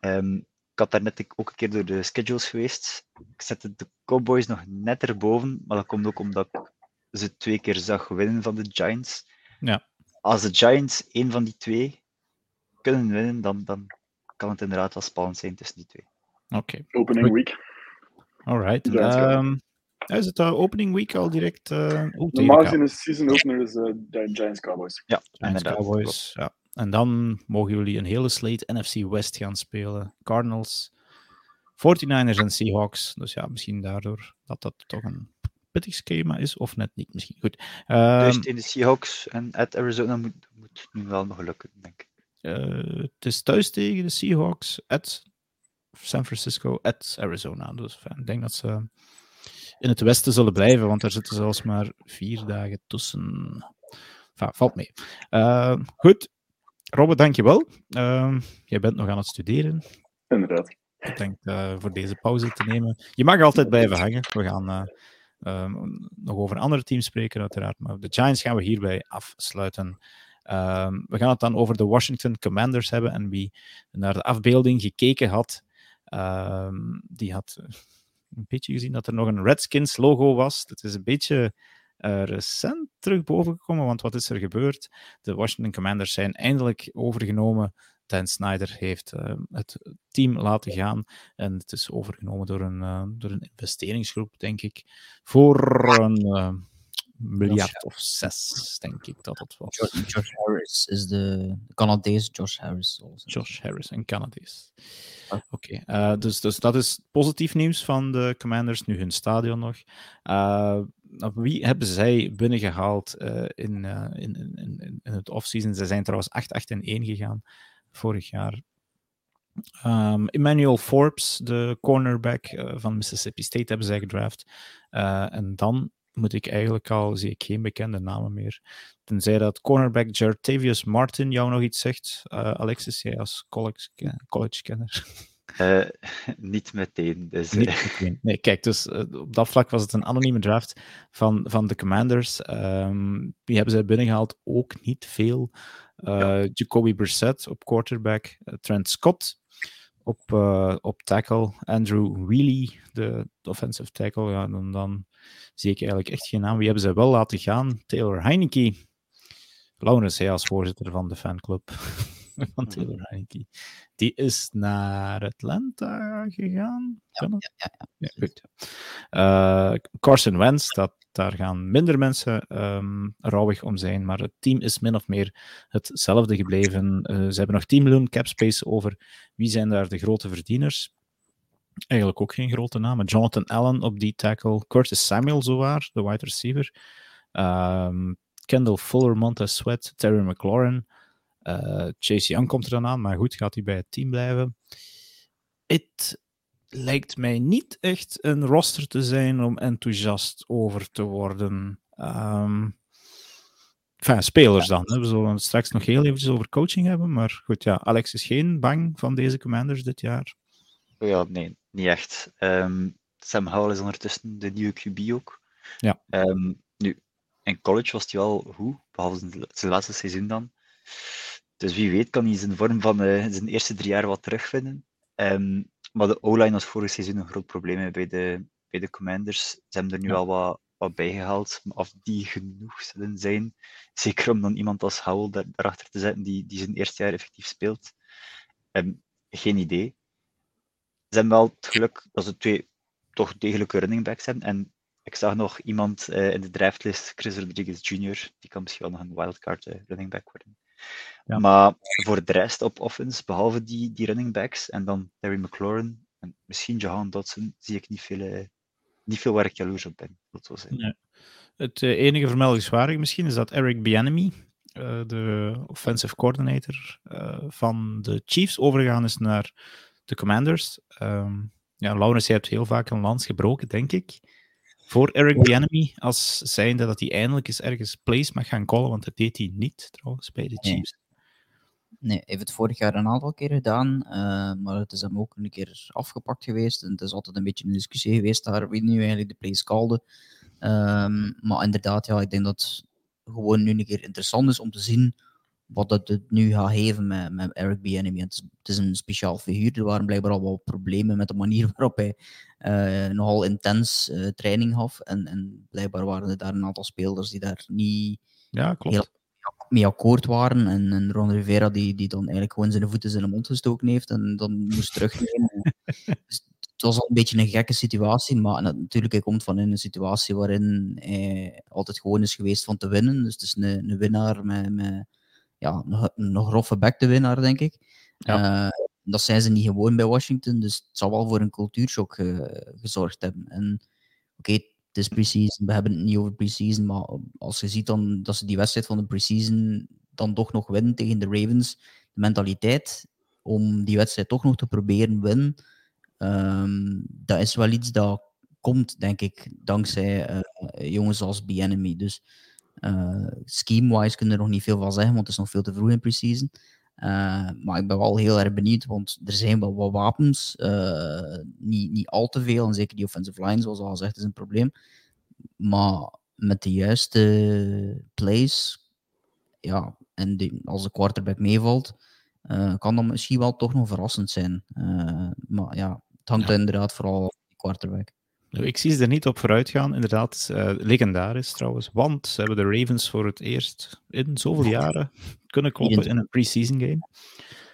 Um, ik had daar net ook een keer door de schedules geweest. Ik zette de Cowboys nog net erboven, maar dat komt ook omdat ik ze twee keer zag winnen van de Giants. Ja. Als de Giants één van die twee kunnen winnen, dan, dan kan het inderdaad wel spannend zijn tussen die twee. Oké. Okay. Opening week. Alright. Um, is het uh, opening week al direct? Uh, oh, Normaal gezien is season opener is uh, de Giants Cowboys. Ja, Giants Cowboys. Ja. En dan mogen jullie een hele slate NFC West gaan spelen. Cardinals, 49ers en Seahawks. Dus ja, misschien daardoor dat dat toch een pittig schema is, of net niet misschien. Goed. Um, in de Seahawks en at Arizona moet, moet nu wel nog lukken, denk ik. Uh, het is thuis tegen de Seahawks, at San Francisco, at Arizona. Dus ik denk dat ze in het westen zullen blijven, want daar zitten zelfs maar vier dagen tussen. Enfin, valt mee. Uh, goed, Robert, dankjewel. Uh, jij bent nog aan het studeren. Inderdaad. Ik denk uh, voor deze pauze te nemen. Je mag altijd blijven hangen. We gaan, ehm, nog over andere teams spreken, uiteraard. Maar de Giants gaan we hierbij afsluiten. Ehm, we gaan het dan over de Washington Commanders hebben. En wie naar de afbeelding gekeken had, ehm, die had een beetje gezien dat er nog een Redskins logo was. Dat is een beetje uh, recent terug bovengekomen, want wat is er gebeurd? De Washington Commanders zijn eindelijk overgenomen. Dan Snyder heeft uh, het team laten gaan en het is overgenomen door een, uh, door een investeringsgroep, denk ik, voor een miljard of zes, denk ik dat het was. Josh, Harris is de, Canadees Josh Harris. Josh Harris, een Canadees. Ah. Oké, okay. uh, dus, dus dat is positief nieuws van de Commanders, nu hun stadion nog. Uh, wie hebben zij binnengehaald uh, in, in, in, in het offseason? Ze zijn trouwens 8-8 en 1 gegaan vorig jaar. Um, Emmanuel Forbes, de cornerback van Mississippi State, hebben zij gedraft. en dan moet ik eigenlijk al, zie ik geen bekende namen meer. Tenzij dat cornerback Jartavius Martin jou nog iets zegt. Uh, Alexis, jij als college-kenner. Niet meteen. Dus, niet eh. meteen. Nee, kijk, dus op dat vlak was het een anonieme draft van, van de Commanders. Um, wie hebben zij binnengehaald? Ook niet veel. Ja. Jacoby Brissett op quarterback. Trent Scott op, op tackle. Andrew Wheely, de, de offensive tackle. Ja, dan, dan zie ik eigenlijk echt geen naam. Wie hebben ze wel laten gaan? Taylor Heineke. Laurens, hij als voorzitter van de fanclub van mhm. Taylor Heineke. Die is naar Atlanta gegaan. Ja, ja, ja, ja. goed. Uh, Carson Wentz, dat, daar gaan minder mensen um, rouwig om zijn, maar het team is min of meer hetzelfde gebleven. Uh, ze hebben nog 10 miljoen cap space over. Wie zijn daar de grote verdieners? Eigenlijk ook geen grote namen. Jonathan Allen op die tackle. Curtis Samuel, zowaar, de wide receiver. Um, Kendall Fuller, Montez Sweat, Terry McLaurin. Uh, Chase Young komt er dan aan, maar goed, gaat hij bij het team blijven. Het lijkt mij niet echt een roster te zijn om enthousiast over te worden. Um, enfin, spelers dan. Hè. We zullen straks nog heel eventjes over coaching hebben, maar goed, ja, Alex is geen bang van deze commanders dit jaar. Ja, nee, niet echt. Um, Sam Howell is ondertussen de nieuwe QB ook. Ja. Um, nu, in college was hij wel goed, behalve zijn laatste seizoen dan. Dus wie weet kan hij zijn vorm van uh, zijn eerste drie jaar wat terugvinden. Um, maar de O-line was vorig seizoen een groot probleem bij de, bij de Commanders. Ze hebben er nu ja. al wat, wat bij gehaald, maar of die genoeg zullen zijn, zeker om dan iemand als Howell daar, daarachter te zetten die, die zijn eerste jaar effectief speelt. Um, geen idee ze hebben wel het geluk dat ze twee toch degelijke running backs hebben. En ik zag nog iemand uh, in de draftlist, Chris Rodriguez Jr., die kan misschien wel nog een wildcard uh, running back worden. Ja. Maar voor de rest op offense, behalve die, die running backs en dan Terry McLaurin en misschien Johan Dodson, zie ik niet veel, uh, niet veel waar ik jaloers op ben. Dat. Het enige vermeldingswaardige misschien is dat Eric Bianemi, de offensive coordinator van de Chiefs, overgegaan is naar de Commanders. Um, ja, Laurens, jij hebt heel vaak een lans gebroken, denk ik. Voor Eric Bieniemy, als zijnde dat hij eindelijk eens ergens plays mag gaan callen, want dat deed hij niet, trouwens, bij de Chiefs. Nee, hij heeft het vorig jaar een aantal keer gedaan, uh, maar het is hem ook een keer afgepakt geweest. En het is altijd een beetje een discussie geweest daar, wie nu eigenlijk de plays calde. Um, maar inderdaad, ja, ik denk dat het gewoon nu een keer interessant is om te zien wat dat het nu gaat geven met, met Eric Bieniemy. Het, het is een speciaal figuur. Er waren blijkbaar al wat problemen met de manier waarop hij uh, nogal intens uh, training gaf. En, en blijkbaar waren er daar een aantal spelers die daar niet ja, klopt. heel mee akkoord waren. En, en Ron Rivera die, die dan eigenlijk gewoon zijn voeten in de mond gestoken heeft en dan moest terugnemen. dus het was al een beetje een gekke situatie, maar natuurlijk, hij komt van in een situatie waarin hij altijd gewoon is geweest van te winnen. Dus het is een, een winnaar met, met ja, nog, nog roffe back de winnaar, denk ik. Ja. Uh, dat zijn ze niet gewoon bij Washington, dus het zal wel voor een cultuurshock uh, gezorgd hebben. En oké, okay, het is preseason, we hebben het niet over preseason, maar als je ziet dan dat ze die wedstrijd van de preseason dan toch nog winnen tegen de Ravens, de mentaliteit om die wedstrijd toch nog te proberen winnen, um, dat is wel iets dat komt, denk ik, dankzij uh, jongens als B-Enemy. Dus uh, Scheme-wise kunnen er nog niet veel van zeggen, want het is nog veel te vroeg in preseason. Uh, maar ik ben wel heel erg benieuwd, want er zijn wel wat wapens. Uh, niet, niet al te veel, en zeker die offensive line, zoals al gezegd, is een probleem. maar met de juiste plays, ja, en als de quarterback meevalt, uh, kan dat misschien wel toch nog verrassend zijn. Maar ja, het hangt ja. inderdaad vooral op de quarterback. Ik zie ze er niet op vooruit gaan. Inderdaad, uh, legendarisch trouwens. Want ze hebben de Ravens voor het eerst in zoveel jaren kunnen kloppen in een preseason game.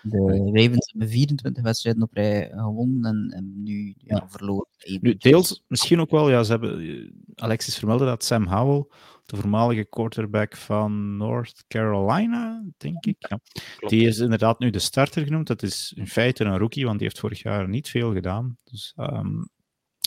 De Ravens hebben 24 wedstrijden op rij gewonnen en, en nu ja, verloren. Nu, deels misschien ook wel, ja, ze hebben, Alexis vermeldde dat Sam Howell, de voormalige quarterback van North Carolina, denk ik. Ja. Die is inderdaad nu de starter genoemd. Dat is in feite een rookie, want die heeft vorig jaar niet veel gedaan. Dus, um,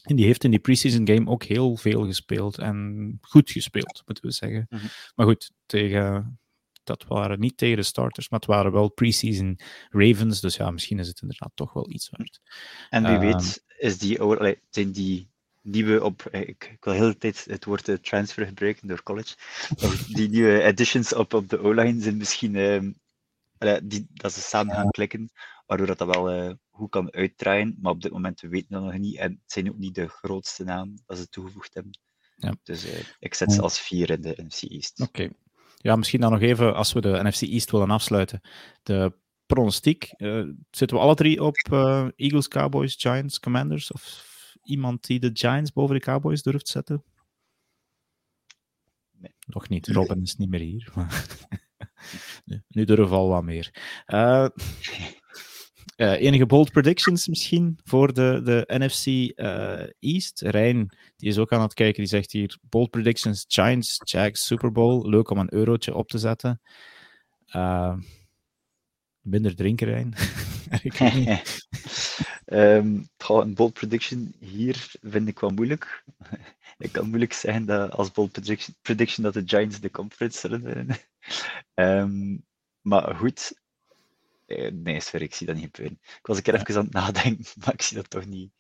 en die heeft in die preseason game ook heel veel gespeeld en goed gespeeld, moeten we zeggen. Mm -hmm. Maar goed, tegen dat waren niet tegen de starters, maar het waren wel preseason Ravens. Dus ja, misschien is het inderdaad toch wel iets waard. En wie uh, weet, is die, zijn die nieuwe op. Ik, ik wil de hele tijd het woord uh, transfer gebruiken door college. die nieuwe additions op, op de O-line zijn misschien. Allee, die, dat ze samen gaan klikken, waardoor dat, dat wel uh, goed kan uitdraaien. Maar op dit moment weten we dat nog niet. En het zijn ook niet de grootste namen dat ze toegevoegd hebben. Ja. Dus ik zet ze als vier in de NFC East. Oké. Okay. Ja, misschien dan nog even, als we de NFC East willen afsluiten. De pronostiek. Uh, zitten we alle drie op Eagles, Cowboys, Giants, Commanders? Of iemand die de Giants boven de Cowboys durft zetten? Nee. Nog niet. Robin is niet meer hier. nu durven we al wat meer. Uh, Uh, enige bold predictions misschien voor de, de NFC uh, East. Rijn, die is ook aan het kijken, die zegt hier bold predictions, Giants, Jags, Super Bowl. Leuk om een eurotje op te zetten. Uh, minder drinken, Rijn. um, een bold prediction hier vind ik wel moeilijk. ik kan moeilijk zeggen dat als bold prediction, prediction dat de Giants de conference zullen winnen. um, maar goed, eh, nee, sorry, ik zie dat niet gebeuren. Ik was een keer even aan het nadenken, maar ik zie dat toch niet,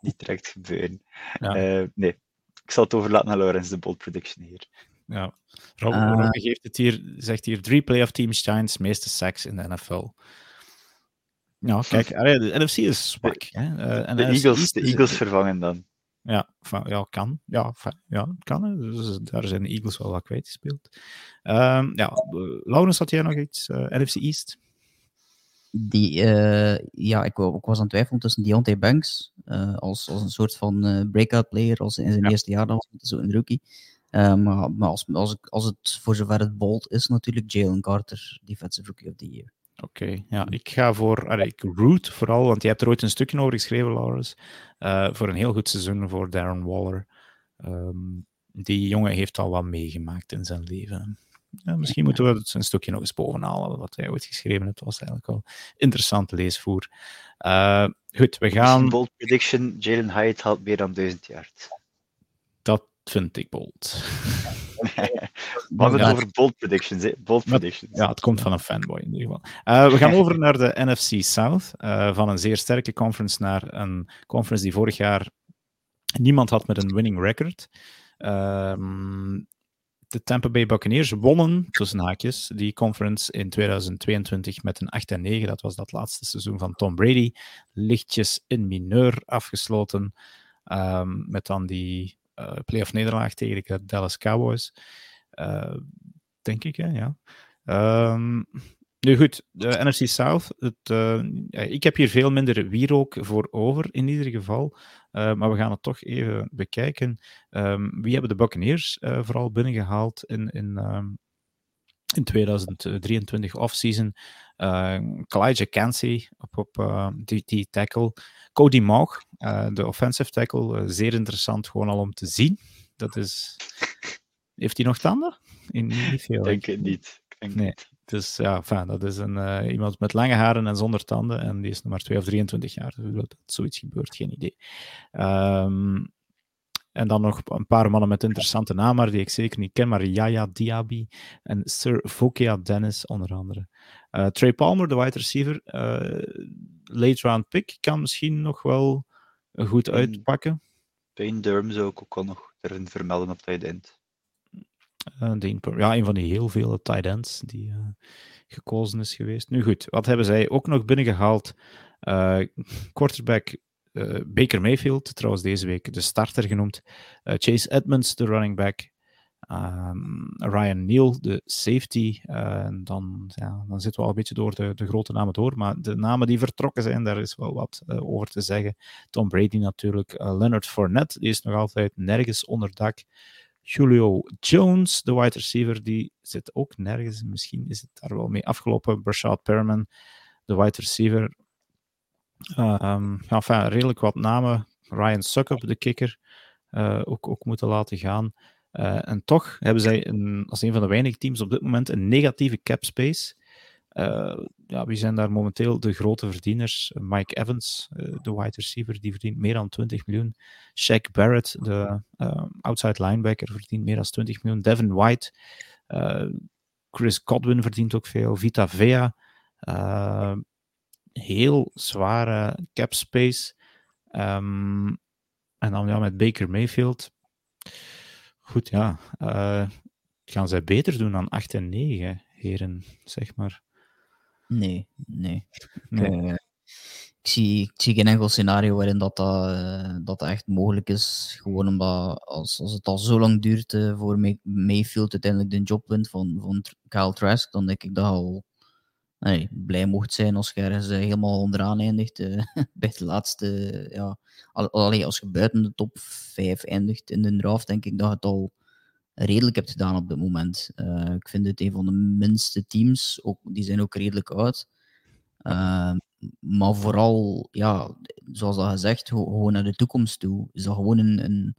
niet direct gebeuren. Ja. Uh, nee, ik zal het overlaten aan Laurens, de bold prediction hier. Ja, Rob, uh, geeft het hier, zegt hier drie playoff teams Giants, meeste seks in de NFL. Ja, kijk, de NFC is zwak. Hè. Uh, en de, Eagles, de Eagles vervangen dan. Ja, ja kan. Ja, ja kan. Dus daar zijn de Eagles wel wat kwijtgespeeld. Um, ja, Laurens, had jij nog iets? NFC East? Die, uh, ja, ik, ik, was aan het twijfelen tussen Deontay Banks uh, als, als een soort van uh, breakout player als in zijn ja. eerste jaar, dan was zo een rookie. maar maar als, als, als het voor zover het bold is, natuurlijk Jalen Carter, Defensive Rookie of the Year. Oké, okay, ja, ik ga voor, allee, ik root vooral, want je hebt er ooit een stukje over geschreven, Laurens, voor een heel goed seizoen voor Darren Waller. Um, die jongen heeft al wat meegemaakt in zijn leven. Ja, misschien moeten we het een stukje nog eens bovenhalen. Wat jij ooit geschreven hebt, was eigenlijk wel interessant leesvoer. Uh, goed, we gaan. Bold prediction: Jalen Hyatt haalt meer dan 1000 jaar. Dat vind ik bold. we hebben het over bold predictions. Hè? Bold predictions. Ja, het komt van een fanboy in ieder geval. Uh, we gaan over naar de NFC South. Uh, van een zeer sterke conference naar een conference die vorig jaar niemand had met een winning record. Uh, de Tampa Bay Buccaneers wonnen, tussen haakjes, die conference in 2022 met een 8 en 9. Dat was dat laatste seizoen van Tom Brady. Lichtjes in mineur afgesloten. Um, met dan die uh, playoff nederlaag tegen de Dallas Cowboys. Uh, denk ik, hè? ja. Um, nu goed, de NFC South. Het, uh, ik heb hier veel minder wierook voor over, in ieder geval. Uh, maar we gaan het toch even bekijken. Um, wie hebben de Buccaneers uh, vooral binnengehaald in, in, um, in 2023 offseason? Uh, Kalijah Cansey op, op die, die, tackle. Cody Maug, de offensive tackle. zeer interessant gewoon al om te zien. Dat is... Heeft hij nog tanden? In, niet veel. Denk het niet. Denk nee. Niet. Dus ja, fijn, dat is een, uh, iemand met lange haren en zonder tanden. En die is nog maar 2 of 23 jaar. Dus dat zoiets gebeurt, geen idee. Um, en dan nog een paar mannen met interessante namen, die ik zeker niet ken. Maar Yaya Diaby en Sir Fokia Dennis, onder andere. Uh, Trey Palmer, de wide receiver, uh, late round pick, kan misschien nog wel goed uitpakken. Payne Durham zou ik ook wel nog erin vermelden op tight end. Uh, ja, een van die heel vele tight ends die uh, gekozen is geweest. Nu goed, wat hebben zij ook nog binnengehaald? Uh, quarterback Baker Mayfield, trouwens deze week de starter genoemd. Chase Edmonds, de running back. Um, Ryan Neal, de safety. En dan, ja, dan zitten we al een beetje door de, de, grote namen door. Maar de namen die vertrokken zijn, daar is wel wat over te zeggen. Tom Brady natuurlijk. Leonard Fournette, die is nog altijd nergens onder dak. Julio Jones, de wide receiver, die zit ook nergens. Misschien is het daar wel mee afgelopen. Brashad Perman, de wide receiver. Uh, um, enfin, redelijk wat namen. Ryan Suckup, de kicker, uh, ook, ook moeten laten gaan. Uh, en toch hebben zij een, als een van de weinige teams op dit moment een negatieve cap space. Uh, ja, wie zijn daar momenteel de grote verdieners? Mike Evans, uh, de wide receiver, die verdient meer dan 20 miljoen. Shaq Barrett, de uh, outside linebacker, verdient meer dan 20 miljoen. Devin White, Chris Godwin verdient ook veel. Vita Vea, heel zware cap space. Um, en dan ja, met Baker Mayfield. Goed, ja. gaan zij beter doen dan 8 en 9, heren, zeg maar. Nee, nee. nee. Ik, ik, zie, ik zie geen enkel scenario waarin dat, dat, dat echt mogelijk is. Gewoon omdat als, als het al zo lang duurt uh, voor May Mayfield uiteindelijk de job wint van, van Kyle Trask, dan denk ik dat al nee, blij mocht zijn als je ergens helemaal onderaan eindigt. bij de laatste, ja. Allee, als je buiten de top 5 eindigt in de draft, denk ik dat het al redelijk hebt gedaan op dit moment. Uh, ik vind het een van de minste teams. Ook, die zijn ook redelijk oud. Uh, maar vooral, ja, zoals dat gezegd, gewoon naar de toekomst toe. Is dat gewoon een, een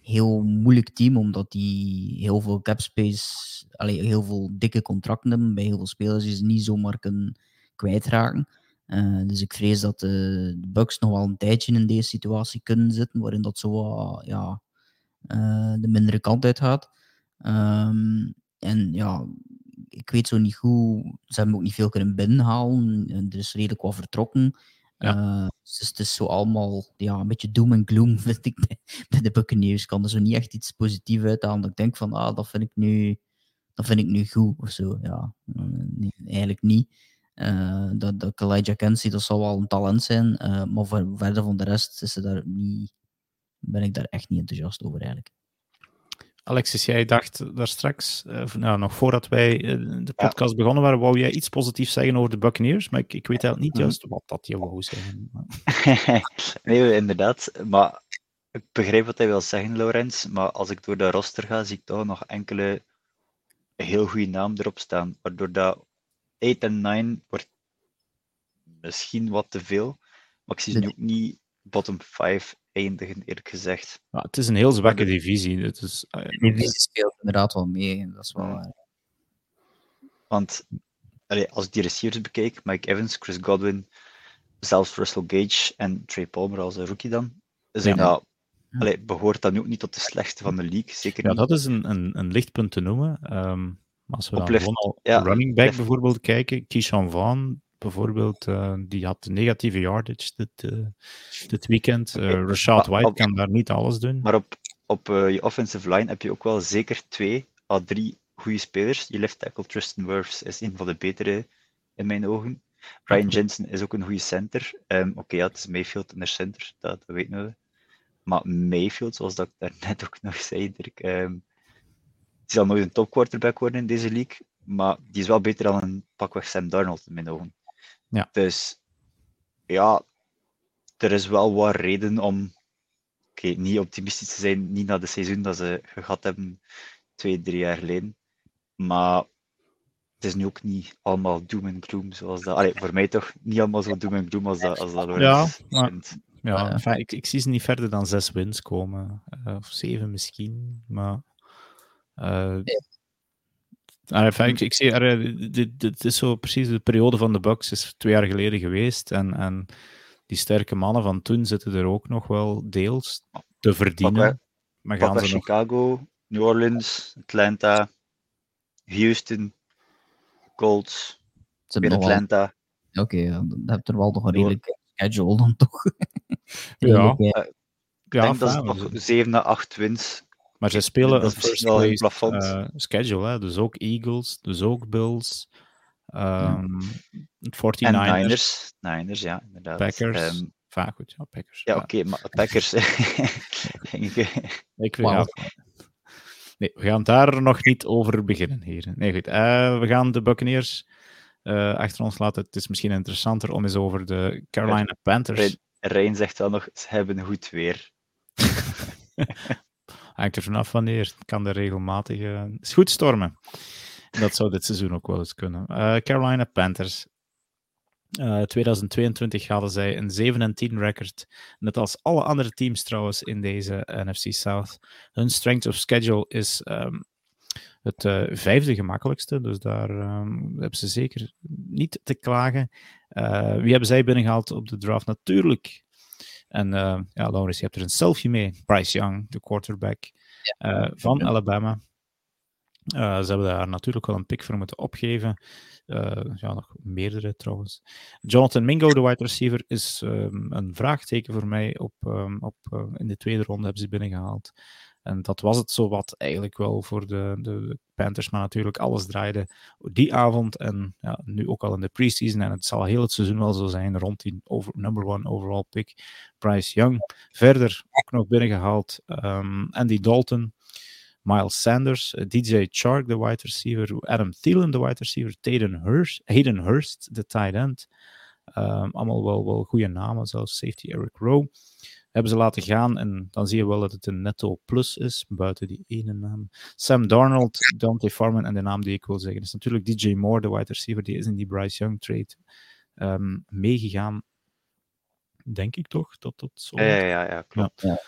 heel moeilijk team, omdat die heel veel cap space, allee, heel veel dikke contracten hebben bij heel veel spelers die ze niet zomaar kunnen kwijtraken. Uh, dus ik vrees dat de, de Bucks nog wel een tijdje in deze situatie kunnen zitten, waarin dat zo ja, de mindere kant uit gaat. Um, en ja, ik weet zo niet hoe. Ze hebben ook niet veel kunnen binnenhalen. Er is redelijk wat vertrokken. Ja. Uh, dus het is zo allemaal ja, een beetje doom en gloom, vind ik, bij, bij de Buccaneers. Ik kan er zo niet echt iets positiefs uithalen. Dat ik denk van, ah, dat vind ik nu, dat vind ik nu goed, of zo. Ja, nee, eigenlijk niet. Uh, dat, dat Elijah Kensie, dat zal wel een talent zijn. Uh, maar voor, verder van de rest is ze daar niet, ben ik daar echt niet enthousiast over, eigenlijk. Alexis, jij dacht daar straks, uh, nou, nog voordat wij uh, de podcast ja. begonnen waren, wou jij iets positiefs zeggen over de Buccaneers, maar ik, ik weet eigenlijk niet juist wat dat je wou zeggen. nee, inderdaad. Maar ik begrijp wat hij wil zeggen, Laurens, maar als ik door de roster ga, zie ik toch nog enkele heel goede namen erop staan, waardoor dat 8 en 9 wordt misschien wat te veel, maar ik zie ze nu ook niet bottom 5 eindigen, eerlijk gezegd. Ja, het is een heel zwakke divisie. Het is, uh, de divisie speelt inderdaad wel mee, dat is wel waar. Want allee, als ik die receivers bekijk, Mike Evans, Chris Godwin, zelfs Russell Gage en Trey Palmer als een rookie dan, zijn ja. dat, allee, behoort dat nu ook niet tot de slechtste van de league, zeker ja, niet. dat is een, een, een lichtpunt te nomen. Um, als we dan gewoon al ja, running back bijvoorbeeld kijken, Keyshawn Vaughn, bijvoorbeeld, uh, die had negatieve yardage dit, uh, dit weekend. Uh, Rashad White op, kan daar niet alles doen. Maar op, op je offensive line heb je ook wel zeker twee à drie goede spelers. Je left tackle Tristan Wirfs is een van de betere in mijn ogen. Ryan Jensen is ook een goede center. Um, Oké, okay, ja, het is Mayfield in de center, dat, dat weten we. Maar Mayfield, zoals dat ik daarnet ook nog zei, Dirk, um, die zal nooit een top quarterback worden in deze league, maar die is wel beter dan een pakweg Sam Darnold in mijn ogen. Ja. Dus ja, er is wel wat reden om okay, niet optimistisch te zijn, niet na de seizoen dat ze gehad hebben twee, drie jaar geleden. Maar het is nu ook niet allemaal doom en gloom zoals dat. Allee, voor mij toch niet allemaal zo doom en gloom als dat, als dat ja, maar, ja, enfin, ik, ik zie ze niet verder dan zes wins komen. Uh, of zeven misschien. Maar uh, Enfin, ik, ik zie, er, dit, dit is zo precies de periode van de Bucks is twee jaar geleden geweest. En, en die sterke mannen van toen zitten er ook nog wel deels te verdienen. Maar gaan ze Chicago, nog... New Orleans, Atlanta, Houston, Colts, weer Atlanta. Oké, okay, dan heb je er wel nog een redelijk schedule dan toch. ja. ik ja, denk dat ze nog 7 à 8 wins maar ze spelen een first place uh, schedule, hè? dus ook Eagles, dus ook Bills, um, 49ers. En Niners, Niners, ja, inderdaad. Packers. Um, Vaak goed, ja, Packers. Ja, oké, maar Packers. ik, ik wow. Nee, we gaan daar nog niet over beginnen hier. Nee, goed. Uh, we gaan de Buccaneers uh, achter ons laten. Het is misschien interessanter om eens over de Carolina Panthers. Rijn zegt wel nog, ze hebben goed weer. Hangt er vanaf wanneer. Kan er regelmatig... Uh, is goed stormen. Dat zou dit seizoen ook wel eens kunnen. Uh, Carolina Panthers. Uh, 2022 hadden zij een 7 10 record. Net als alle andere teams trouwens in deze NFC South. Hun strength of schedule is um, het uh, vijfde gemakkelijkste. Dus daar um, hebben ze zeker niet te klagen. Wie hebben zij binnengehaald op de draft? Natuurlijk. En uh, ja, Laurens, je hebt er een selfie mee. Bryce Young, de quarterback ja. van Alabama. ze hebben daar natuurlijk wel een pick voor moeten opgeven. ja, nog meerdere trouwens. Jonathan Mingo, de wide receiver, is um, een vraagteken voor mij. Op, um, op, in de tweede ronde hebben ze binnengehaald. En dat was het zowat eigenlijk wel voor de, de Panthers. Maar natuurlijk, alles draaide die avond en ja, nu ook al in de preseason. En het zal heel het seizoen wel zo zijn rond die over, number one overall pick. Bryce Young. Verder ook nog binnengehaald um, Andy Dalton. Miles Sanders, DJ Chark, de wide receiver, Adam Thielen, de wide receiver, Hayden Hurst, Hayden Hurst de tight end. Um, allemaal wel, wel goede namen, zoals safety Eric Rowe hebben ze laten gaan. En dan zie je wel dat het een netto plus is, buiten die ene naam. Sam Darnold, Dante Farman en de naam die ik wil zeggen is natuurlijk DJ Moore, de wide receiver, die is in die Bryce Young trade um, meegegaan. Denk ik toch dat dat zo Ja, ja, ja, klopt. Ja.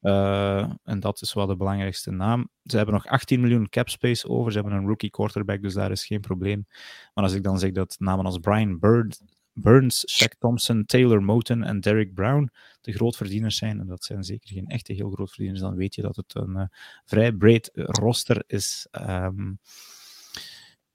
Ja. Uh, en dat is wel de belangrijkste naam. Ze hebben nog 18 miljoen cap space over. Ze hebben een rookie quarterback, dus daar is geen probleem. Maar als ik dan zeg dat namen als Brian Bird, Burns, Shaq Thompson, Taylor Moten en Derek Brown de grootverdieners zijn, en dat zijn zeker geen echte heel grootverdieners, dan weet je dat het een uh, vrij breed roster is. Um,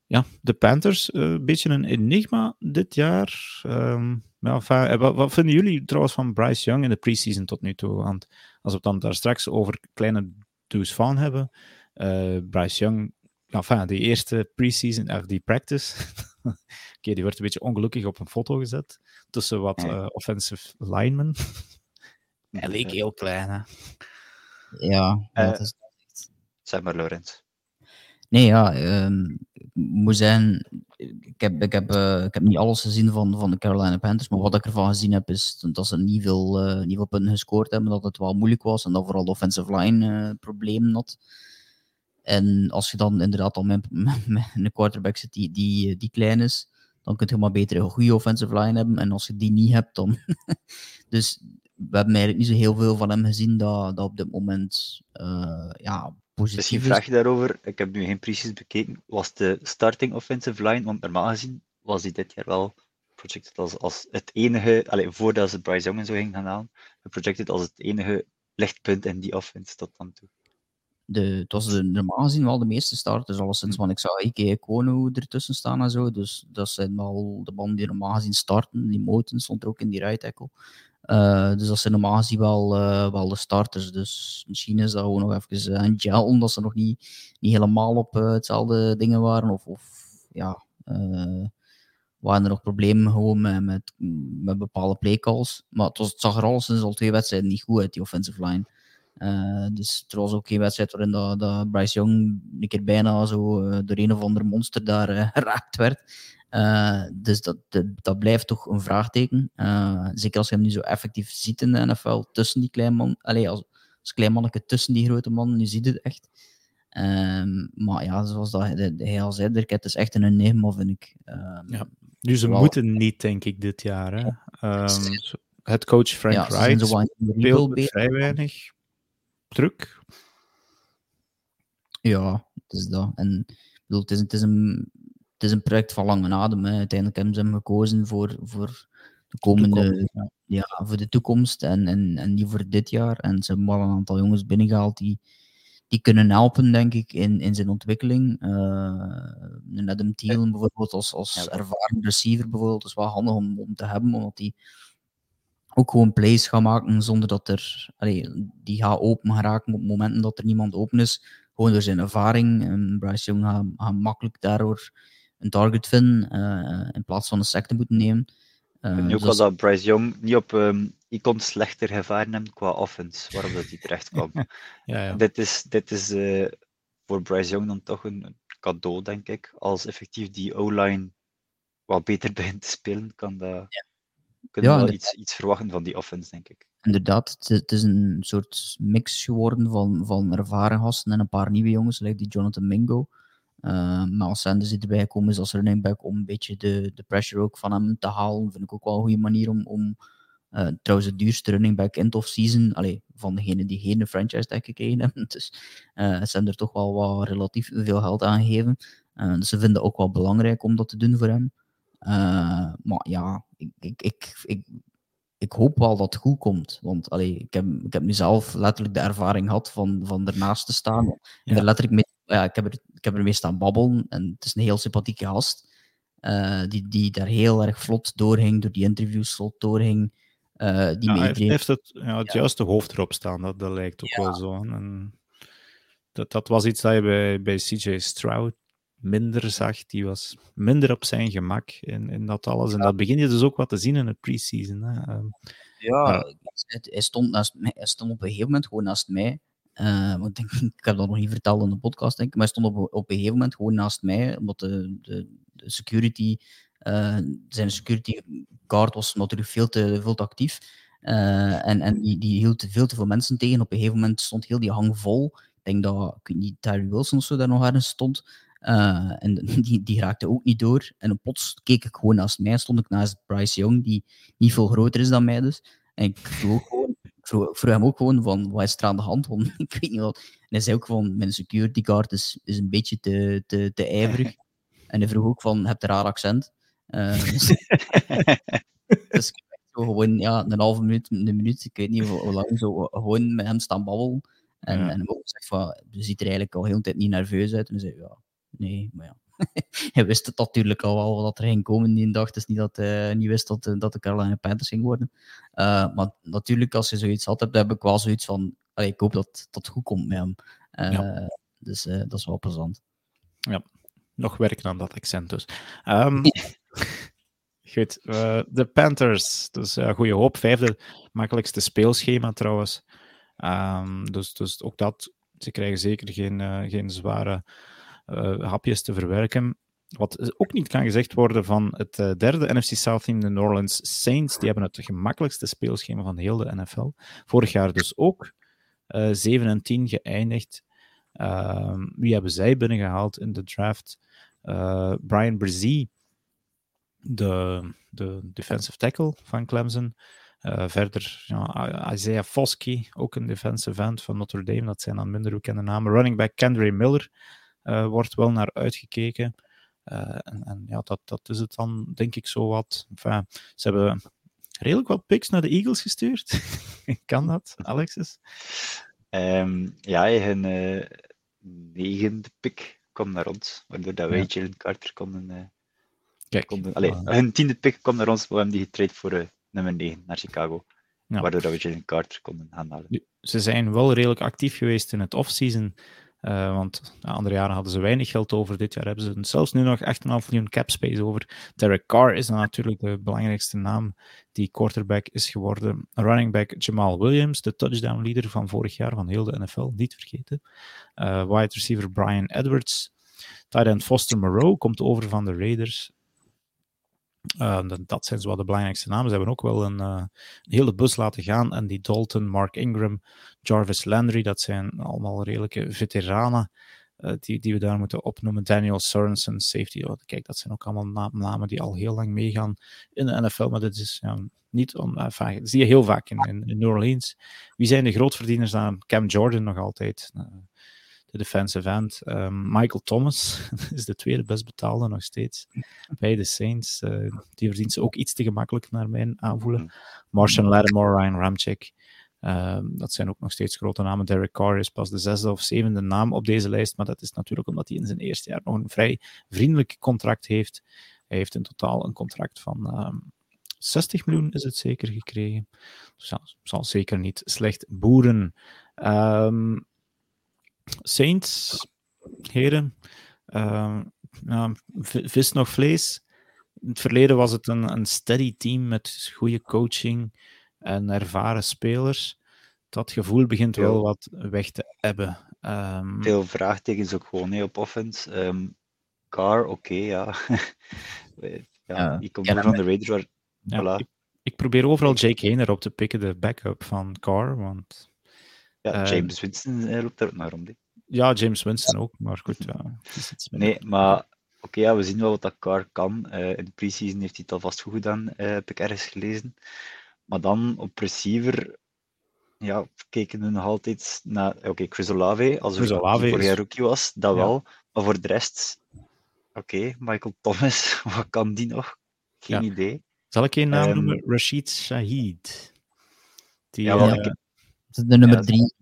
ja, de Panthers, uh, een beetje een enigma dit jaar. Um, ja, wat, vinden jullie trouwens van Bryce Young in de preseason tot nu toe? Want als we het dan daar straks over kleine do's van hebben, Bryce Young, enfin, die eerste preseason, of die practice, okay, die werd een beetje ongelukkig op een foto gezet tussen wat uh, offensive linemen. Hij leek heel klein, hè? Ja, uh, dat is... Zeg maar, Laurens. Nee, ja, um, ik moet zeggen, ik heb, ik, heb, uh, ik heb niet alles gezien van, van de Carolina Panthers, maar wat ik ervan gezien heb, is dat ze niet veel, uh, niet veel punten gescoord hebben, dat het wel moeilijk was en dat vooral de offensive line uh, problemen had. En als je dan inderdaad al met, met, met een quarterback zit die, die, die klein is, dan kun je maar beter een goede offensive line hebben. En als je die niet hebt, dan. dus we hebben eigenlijk niet zo heel veel van hem gezien dat, dat op dit moment uh, ja, positief Misschien vraag je daarover, ik heb nu geen precies bekeken, was de starting offensive line, want normaal gezien was die dit jaar wel projected als, als het enige, allez, voordat ze Bryce Young en zo ging gaan halen, projected als het enige lichtpunt in die offense tot dan toe de, het was de, normaal gezien wel de meeste starters, alleszins, want ik zag Ike Kono ertussen staan en zo, dus dat zijn wel de mannen die normaal gezien starten. Die Moten stond er ook in die right tackle. Uh, dus dat zijn normaal gezien wel, uh, wel de starters. Dus misschien is dat gewoon nog even uh, een gel, omdat ze nog niet, niet helemaal op hetzelfde dingen waren. Of, of ja, waren er nog problemen gewoon met, met, met bepaalde playcalls. Maar het, was, het zag er alleszins al twee wedstrijden niet goed uit, die offensive line. Uh, dus er was ook geen wedstrijd waarin dat, dat Bryce Young een keer bijna zo uh, door een of ander monster daar uh, geraakt werd. dus dat, dat, dat, blijft toch een vraagteken. zeker als je hem nu zo effectief ziet in de NFL tussen die kleine man. Allee, als, als klein manneke tussen die grote man, nu ziet het echt. Um, maar ja, zoals dat, hij al zei, het is echt een enigma, vind ik. Um, ja. Nu, ze wel... moeten niet, denk ik, dit jaar. Hè? Ja. Um, het coach Frank ja, Wright speelt vrij weinig druk. Ja, het is dat. En bedoel, het, is, het, is een, het is een project van lange adem. Hè. Uiteindelijk hebben ze hem gekozen voor, voor de komende, de toekomst, ja. ja. voor de toekomst en, en, en niet voor dit jaar. En ze hebben wel een aantal jongens binnengehaald die, die kunnen helpen, denk ik, in, in zijn ontwikkeling. Uh, Adam Thielen bijvoorbeeld als, als ervaren receiver bijvoorbeeld, is wel handig om, om te hebben, omdat hij ook gewoon plays gaan maken zonder dat er, allee, die gaat open geraken op momenten dat er niemand open is. Gewoon door zijn ervaring. En Bryce Young gaat, gaat makkelijk daardoor een target vinden uh, in plaats van een sack te moeten nemen. en nu ook dus al dat Bryce Young niet op um, icon slechter gevaren heeft qua offense, waarom dat hij terecht kwam. ja, ja. Dit is, dit is uh, voor Bryce Young dan toch een cadeau, denk ik. Als effectief die O-line wat beter begint te spelen, kan dat, ja. Kunnen we wel iets, iets verwachten van die offense, denk ik. Inderdaad, het is, het is een soort mix geworden van, van ervaren gasten en een paar nieuwe jongens, like die Jonathan Mingo. Uh, maar als Sanders erbij komen is als running back om een beetje de, de pressure ook van hem te halen, vind ik ook wel een goede manier om, om uh, trouwens de duurste running back end of season, allee, van degene die geen franchise tag gekregen hebben. Dus uh, ze hebben er toch wel wat relatief veel geld aan gegeven. dus ze vinden het ook wel belangrijk om dat te doen voor hem. Maar ja, ik, ik, ik, ik, ik hoop wel dat het goed komt. Want allee, ik, heb, ik heb nu zelf letterlijk de ervaring gehad van, van ernaast te staan. En er letterlijk mee ja, ik, heb er, ik heb ermee staan babbelen en het is een heel sympathieke gast. Uh, die, die daar heel erg vlot doorhing, door die interviews vlot doorhing. Uh, die ja, hij heeft het, ja, het ja. juiste hoofd erop staan, dat, dat lijkt ook wel zo. En dat, dat was iets dat je bij, bij CJ Stroud minder zag. Die was minder op zijn gemak in, in dat alles. En dat begin je dus ook wat te zien in het preseason. Hè. Um, ja, hij, stond naast mij, hij stond op een gegeven moment gewoon naast mij. Uh, want ik, ik, heb dat nog niet verteld in de podcast, denk ik. Maar hij stond op, op een gegeven moment gewoon naast mij, omdat de, de, de security, uh, zijn security guard was natuurlijk veel te, veel te actief. Uh, en en die, die hield veel te veel mensen tegen. Op een gegeven moment stond heel die hang vol. Ik denk dat, ik weet niet, Terry Wilson of zo daar nog ergens stond. En die, die raakte ook niet door. En plots keek ik gewoon naast mij, stond ik naast Bryce Young, die niet veel groter is dan mij dus. En ik vroeg gewoon vroeg, vroeg hem ook gewoon van, wat is er aan de hand? Want ik weet niet wat. En hij zei ook van, mijn security guard is, is een beetje te, te, te ijverig. En hij vroeg ook van, heb je een raar accent? Uh, dus, dus ik zo gewoon, ja, een halve minuut, een minuut, ik weet niet hoe, lang, zo gewoon met hem staan babbelen. En, ja. en hem ook zegt van, je ziet er eigenlijk al heel de tijd niet nerveus uit. En hij zei, ja, nee, maar ja. hij wist het natuurlijk al wel dat er ging komen die dag. Het is niet dat hij niet wist dat, dat de Carolina Panthers ging worden. Uh, maar natuurlijk, als je zoiets had, heb, heb ik wel zoiets van... Allee, ik hoop dat dat goed komt met hem. Uh, ja. Dus uh, dat is wel plezant. Ja, nog werken aan dat accent dus. Um, goed, de Panthers. Dus goede hoop. Vijfde makkelijkste speelschema trouwens. Um, dus, dus ook dat... Ze krijgen zeker geen, geen zware hapjes te verwerken. Wat ook niet kan gezegd worden van het uh, derde NFC South team, de New Orleans Saints. Die hebben het gemakkelijkste speelschema van heel de NFL. Vorig jaar dus ook. Uh, 7 en 10 geëindigd. Uh, wie hebben zij binnengehaald in de draft? Brian Brzee, de, de defensive tackle van Clemson. Verder ja, Isaiah Foskey, ook een defensive end van Notre Dame. Dat zijn dan minder bekende namen. Running back Kendra Miller wordt wel naar uitgekeken. Uh, en, en, ja, dat, dat is het dan, denk ik, zo wat. Enfin, ze hebben redelijk wat picks naar de Eagles gestuurd. kan dat, Alexis? Um, ja, hun uh, negende pick kwam naar ons, waardoor dat wij ja. Jalen Carter konden... Uh, Kijk, konden, allee, uh, hun tiende pick kwam naar ons, we hebben die getraind voor nummer 9 naar Chicago. Ja. Waardoor dat we Jalen Carter konden gaan halen. Ze zijn wel redelijk actief geweest in het offseason. Uh, want ja, andere jaren hadden ze weinig geld over. Dit jaar hebben ze zelfs nu nog 8,5 miljoen cap space over. Derek Carr is dan natuurlijk de belangrijkste naam die quarterback is geworden. Running back Jamal Williams, de touchdown leader van vorig jaar van heel de NFL, niet vergeten. Uh, wide receiver Brian Edwards. Tight end Foster Moreau komt over van de Raiders. Uh, dat zijn zo de belangrijkste namen. Ze hebben ook wel een, uh, een, hele bus laten gaan. En die Dalton, Mark Ingram, Jarvis Landry, dat zijn allemaal redelijke veteranen uh, die, die we daar moeten opnoemen. Daniel Sorensen, safety. Oh, kijk, dat zijn ook allemaal namen die al heel lang meegaan in de NFL. Maar dit is ja, niet on, enfin, dat zie je heel vaak in, in, New Orleans. Wie zijn de grootverdieners aan Cam Jordan nog altijd? De defensive end. Um, Michael Thomas is de tweede best betaalde nog steeds bij de Saints. Uh, die verdient ze ook iets te gemakkelijk naar mijn aanvoelen. Martian Lattimore, Ryan Ramchick. Um, dat zijn ook nog steeds grote namen. Derek Carr is pas de zesde of zevende naam op deze lijst, maar dat is natuurlijk omdat hij in zijn eerste jaar nog een vrij vriendelijk contract heeft. Hij heeft in totaal een contract van um, 60 miljoen, is het zeker, gekregen. Dus zal zeker niet slecht boeren. Um, Saints, heren, uh, ja, vis nog vlees. In het verleden was het een, een steady team met goede coaching en ervaren spelers. Dat gevoel begint wel wat weg te hebben. Ehm, Veel vraagtekens ook gewoon hè, op offense. Ehm Car, oké, ja. ja. Ja, ook van de Raiders, ja, voilà. ik, ik probeer overal Jake Hayner op te pikken, de backup van Carr. Want ja, eh, James Winston eh, loopt daar ook naar om. hè. ja, James Winston ook, maar goed, ja. Nee, maar oké, ja, we zien wel wat dat Car kan. Eh, in de preseason heeft hij het alvast goed gedaan, eh, heb ik ergens gelezen. Maar dan op receiver, ja, kijken we nog altijd naar, oké, Chris Olave, als Chris Olave die vorig is- rookie was, dat Ja. wel. Maar voor de rest, oké, Michael Thomas, wat kan die nog? Geen Ja. idee. Zal ik een naam Ehm, noemen? Rashid Shahid. Die, Ja, wel, ik de nummer Ja, drie.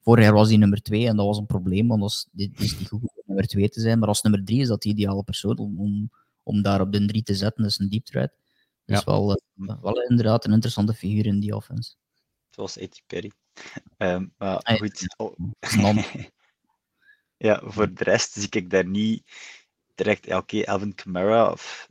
Vorig jaar was hij nummer twee en dat was een probleem, want als, dit is niet goed om nummer twee te zijn. Maar als nummer drie is dat de ideale persoon om, om, daar op de drie te zetten. Dat is een deep threat. Dus Ja. wel, eh, wel inderdaad een interessante figuur in die offense. Zoals A.T. Perry. Ehm, maar Ah, ja. goed, oh, Dat is ja, voor de rest zie ik daar niet direct. Ja, oké, Alvin Kamara, of,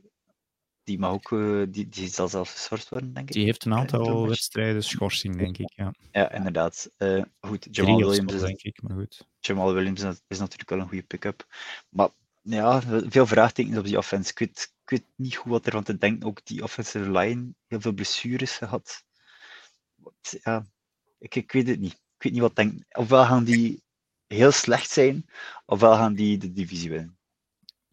die mag ook, eh, die, die zal zelfs geschorst worden, denk ik. die heeft een Eh, aantal wedstrijden schorsing, denk ik. Ja. Ja, inderdaad. Eh, goed, Jamal Drie Williams, is, denk ik, maar goed. Jamal Williams is, is natuurlijk wel een goede pick-up. Maar ja, veel vraagtekens op die offense. Ik weet, ik weet niet goed wat er van te denken. Ook die offensive line, heel veel blessures gehad. Wat, ja, ik, ik weet het niet. Ik weet niet wat denk. Ofwel gaan die heel slecht zijn, ofwel gaan die de divisie winnen.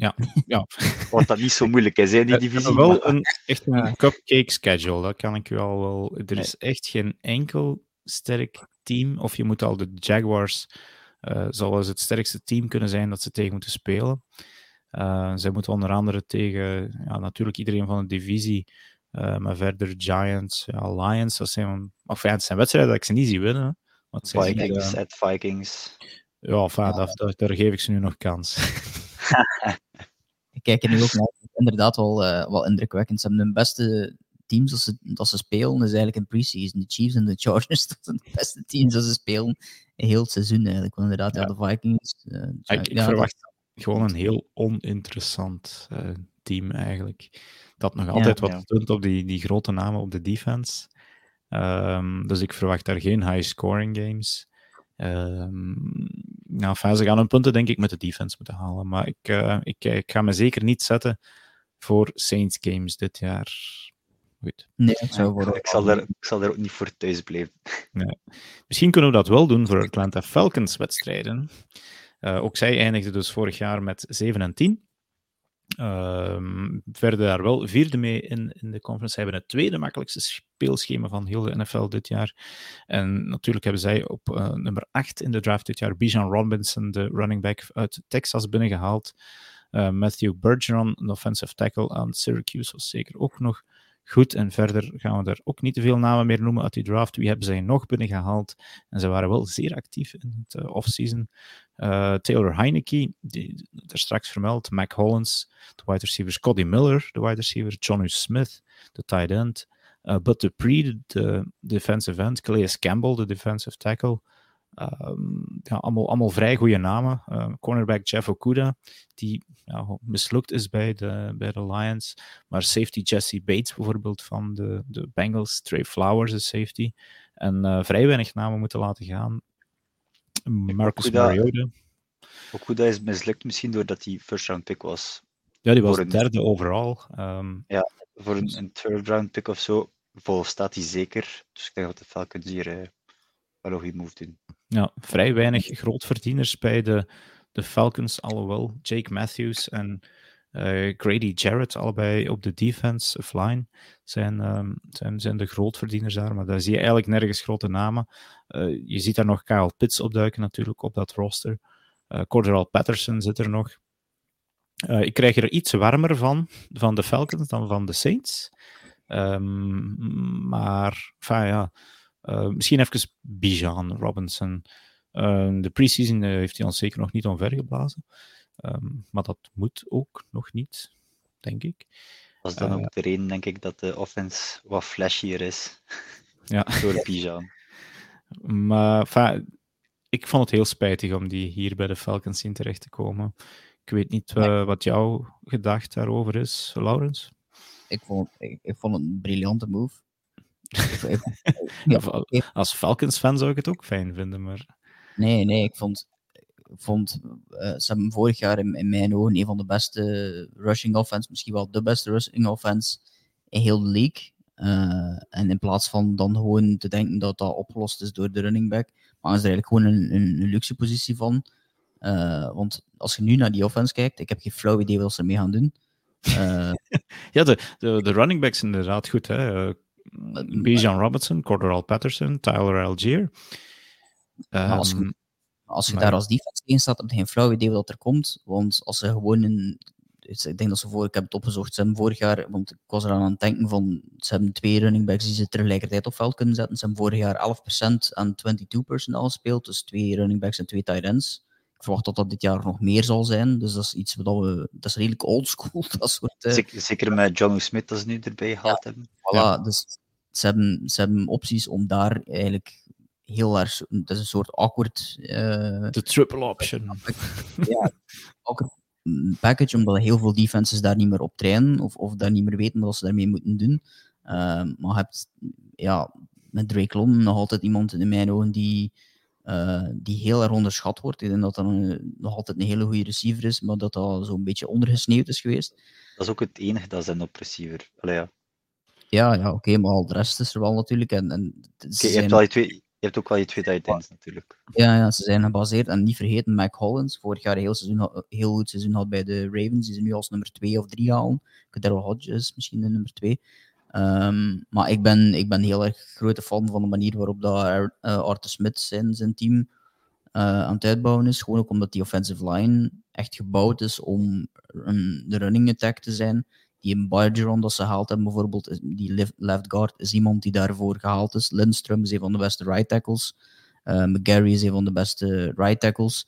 Ja, ja. Wat dat niet zo moeilijk is, hè, die We divisie. wel een, echt een cupcake schedule, dat kan ik u al wel. Er is echt geen enkel sterk team, of je moet al de Jaguars, eh zal eens het sterkste team kunnen zijn dat ze tegen moeten spelen. Eh zij moeten onder andere tegen, ja, natuurlijk iedereen van de divisie, eh, maar verder Giants, ja, Lions, dat zijn, of ja, het zijn wedstrijden dat ik ze niet zie winnen. Vikings, eh, at Vikings. ja, enfin, dat- dat- daar geef ik ze nu nog kans. Ik kijk er nu ook naar. Inderdaad wel, eh, wel indrukwekkend. Ze hebben de beste teams dat ze, dat ze spelen, is eigenlijk in preseason. De Chiefs en de Chargers, dat zijn de beste teams dat ze spelen in heel het seizoen eigenlijk. Want inderdaad, ja, Ja. de Vikings. eh, Ja, ik, ik ja, verwacht gewoon een heel oninteressant eh, team eigenlijk. Dat nog altijd wat steunt op die, die grote namen op de defense. Ehm, dus ik verwacht daar geen high-scoring games. Ehm nou, enfin, ze gaan hun punten denk ik met de defense moeten halen. Maar ik, eh, ik, ik ga me zeker niet zetten voor Saints games dit jaar. Goed. Nee, ik zou voor ik, zal daar, ik zal daar ook niet voor thuis blijven. Misschien kunnen we dat wel doen voor Atlanta Falcons wedstrijden. Eh, ook zij eindigden dus vorig jaar met 7 en 10. Ehm verder daar wel vierde mee in, in de conference. Ze hebben het tweede makkelijkste speelschema van heel de NFL dit jaar. En natuurlijk hebben zij op eh, nummer 8 in de draft dit jaar Bijan Robinson, de running back uit Texas, binnengehaald. Eh, Matthew Bergeron, een offensive tackle aan Syracuse, was zeker ook nog goed. En verder gaan we er ook niet te veel namen meer noemen uit die draft. Wie hebben zij nog binnengehaald? En ze waren wel zeer actief in het uh, offseason. Uh, Taylor Heineke, die er straks vermeld. Mac Hollins, de wide receiver. Scotty Miller, de wide receiver. Johnny Smith, de tight end. Uh, Bud Dupree, de defensive end. Calais Campbell, de defensive tackle. Um, ja, allemaal, allemaal vrij goede namen. Uh, cornerback Jeff Okuda, die ja, mislukt is bij de, bij de Lions. Maar safety Jesse Bates bijvoorbeeld van de, de Bengals. Trey Flowers is safety. En uh, vrij weinig namen moeten laten gaan. Marcus Okuda, Mariota. Okuda is mislukt misschien doordat hij first round pick was. Ja, die was een, derde overal. Um, ja, voor een, een third round pick of zo vol staat hij zeker. Dus ik denk dat de Falcons hier uh, wel een goede move doen. Ja, vrij weinig grootverdieners bij de, de Falcons, alhoewel Jake Matthews en uh, Grady Jarrett, allebei op de defensive line, zijn, um, zijn, zijn de grootverdieners daar. Maar daar zie je eigenlijk nergens grote namen. Uh, je ziet daar nog Kyle Pitts opduiken natuurlijk op dat roster. Uh, Cordell Patterson zit er nog. Ik krijg er iets warmer van, van de Falcons dan van de Saints. Um, maar, enfin, ja, uh, misschien even Bijan Robinson. Uh, de preseason heeft hij ons zeker nog niet omvergeblazen. Um, maar dat moet ook nog niet, denk ik. Dat is dan ook de reden, denk ik, dat de offense wat flashier is. Ja. Door Bijan. maar, enfin, ik vond het heel spijtig om die hier bij de Falcons in terecht te komen. Ik weet niet uh, wat jouw gedacht daarover is, Laurens. Ik, vond, ik, ik vond het een briljante move. ja, als Falcons-fan zou ik het ook fijn vinden, maar... Nee, nee, ik vond... Ik vond uh, ze hebben vorig jaar in, in, mijn ogen een van de beste rushing offense, misschien wel de beste rushing offense in heel de league. Uh, en in plaats van dan gewoon te denken dat dat opgelost is door de running back, maar is er eigenlijk gewoon een, een, een luxe positie van. Uh, want als je nu naar die offense kijkt, ik heb geen flauw idee wat ze mee gaan doen. Uh, ja, de, de, de running backs inderdaad goed. Hè? Uh, Bijan Robinson, Cordell Patterson, Tyler Algier. Als je, als je maar... daar als defense in staat, heb je geen flauw idee wat er komt. Want als ze gewoon een ik denk dat ze voor, ik heb het opgezocht, ze hebben vorig jaar, want ik was er aan het denken van, ze hebben twee running backs die ze tegelijkertijd op veld kunnen zetten. Ze hebben vorig jaar 11% aan 22 personeel gespeeld, dus twee running backs en twee tight ends. Ik verwacht dat dat dit jaar nog meer zal zijn, dus dat is iets wat we, dat is redelijk oldschool, dat soort... Uh... Zeker, zeker, met John Smith dat ze nu erbij gehaald ja, hebben. Voilà, ja. dus ze hebben, ze hebben opties om daar eigenlijk heel erg, dat is een soort awkward... Uh, de triple option. Ja, awkward package, omdat heel veel defenses daar niet meer op trainen of, of daar niet meer weten wat ze daarmee moeten doen. Uh, maar je hebt ja, met Drake London nog altijd iemand in mijn ogen die, uh, die heel erg onderschat wordt. Ik denk dat dat een, nog altijd een hele goede receiver is, maar dat dat zo'n beetje ondergesneeuwd is geweest. Dat is ook het enige dat zijn op receiver. Allee, ja. Ja, ja oké, okay, maar al de rest is er wel natuurlijk. En, en okay, je, hebt wel twee, je hebt ook wel je twee tight ends natuurlijk. Ja, ja, ze zijn gebaseerd. En niet vergeten, Mike Hollins, vorig jaar een heel, seizoen, heel goed seizoen had bij de Ravens. Die ze nu als nummer 2 of 3 halen. Daryl Hodges misschien de nummer 2. Um, maar ik ben, ik ben heel erg grote fan van de manier waarop dat, uh, Arthur Smith zijn, zijn team uh, aan het uitbouwen is. Gewoon ook omdat die offensive line echt gebouwd is om een, de running attack te zijn die in Bergeron dat ze gehaald hebben, bijvoorbeeld, die left guard, is iemand die daarvoor gehaald is. Lindstrom is een van de beste right tackles. Uh, McGarry is een van de beste right tackles.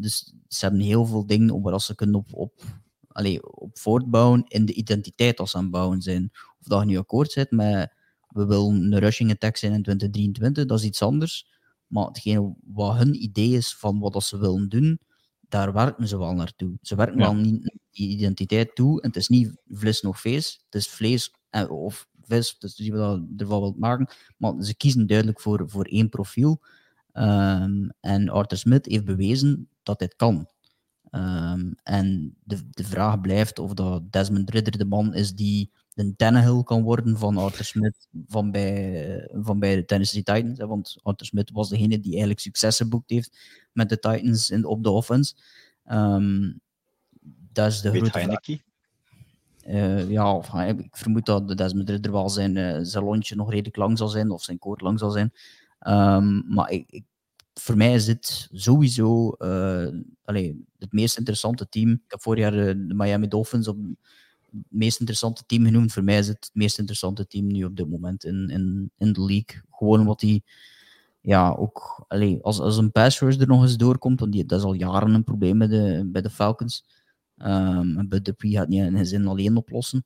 Dus ze hebben heel veel dingen op waar ze kunnen op, op, allez, op voortbouwen in de identiteit als ze aan het bouwen zijn. Of dat je nu akkoord zit met we willen een rushing attack zijn in 2023, dat is iets anders. Maar hetgeen wat hun idee is van wat ze willen doen, daar werken ze wel naartoe. Ze werken ja. wel niet die identiteit toe. En het is niet vlees nog vlees. Het is vlees en, of vis, dus die we dat ervan wil maken. Maar ze kiezen duidelijk voor, voor één profiel. Um, en Arthur Smith heeft bewezen dat dit kan. Um, en de, de vraag blijft of dat Desmond Ridder de man is die de Tannehill kan worden van Arthur Smith van bij, van bij de Tennessee Titans. Hè, want Arthur Smith was degene die eigenlijk succes geboekt heeft met de Titans in, op de offense. Um, dat is de Weet grote uh, ja, of, ik vermoed dat de Desmond Ridder wel zijn, uh, zijn lontje nog redelijk lang zal zijn, of zijn koord lang zal zijn. Um, maar ik, ik, voor mij is dit sowieso uh, het meest interessante team. Ik heb vorig jaar de, Miami Dolphins op het meest interessante team genoemd. Voor mij is het het meest interessante team nu op dit moment in, in, in de league. Gewoon omdat die, ja, ook, allez, als, als een pass er nog eens doorkomt, want die, dat is al jaren een probleem bij de, bij de Falcons. Um, Bud Dupree gaat niet in zijn zin alleen oplossen.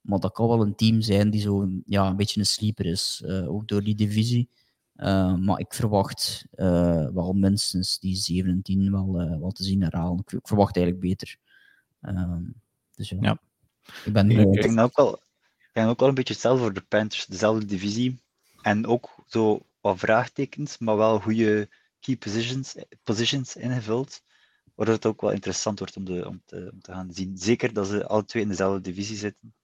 Maar dat kan wel een team zijn die zo ja, een beetje een sleeper is, uh, ook door die divisie. Uh, maar ik verwacht uh, wel minstens die 17 wel, wel te zien herhalen. Ik, ik verwacht eigenlijk beter. Um, dus ja. ja. Ik, ben, ik denk ook wel, ik denk ook wel een beetje hetzelfde voor de Panthers, dezelfde divisie. En ook zo wat vraagtekens, maar wel goede key positions, positions ingevuld waardoor het ook wel interessant wordt om, de, om, te, om te gaan zien. Zeker dat ze alle twee in dezelfde divisie zitten.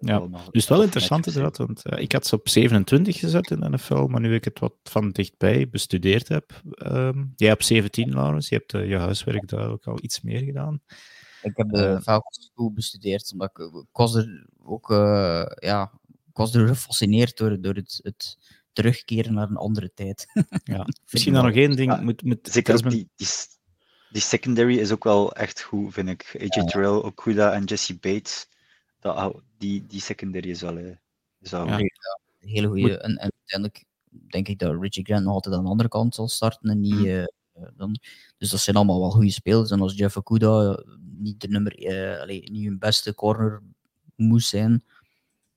Ja, dus wel interessant inderdaad, want uh, ik had ze op 27 gezet in de NFL, maar nu ik het wat van dichtbij bestudeerd heb. Um, jij op 17, Laurens, je hebt uh, je huiswerk duidelijk al iets meer gedaan. Ik heb de uh, Falcons School bestudeerd, omdat ik, ik was er ook, ja, ik was er gefascineerd door, door het, het terugkeren naar een andere tijd. ja, misschien dan nog één ding. Ja, moet, moet zeker ook die, die die secondary is ook wel echt goed, vind ik. AJ ja. Terrell, Okuda en Jesse Bates. Dat, die, die secondary is wel, is wel ja. ja. hele goede. En, en, uiteindelijk denk ik dat Richie Grant nog altijd aan de andere kant zal starten en niet. Mm. Uh, dan, dus dat zijn allemaal wel goede spelers. En als Jeff Okuda niet de nummer, uh, allee, niet hun beste corner moest zijn,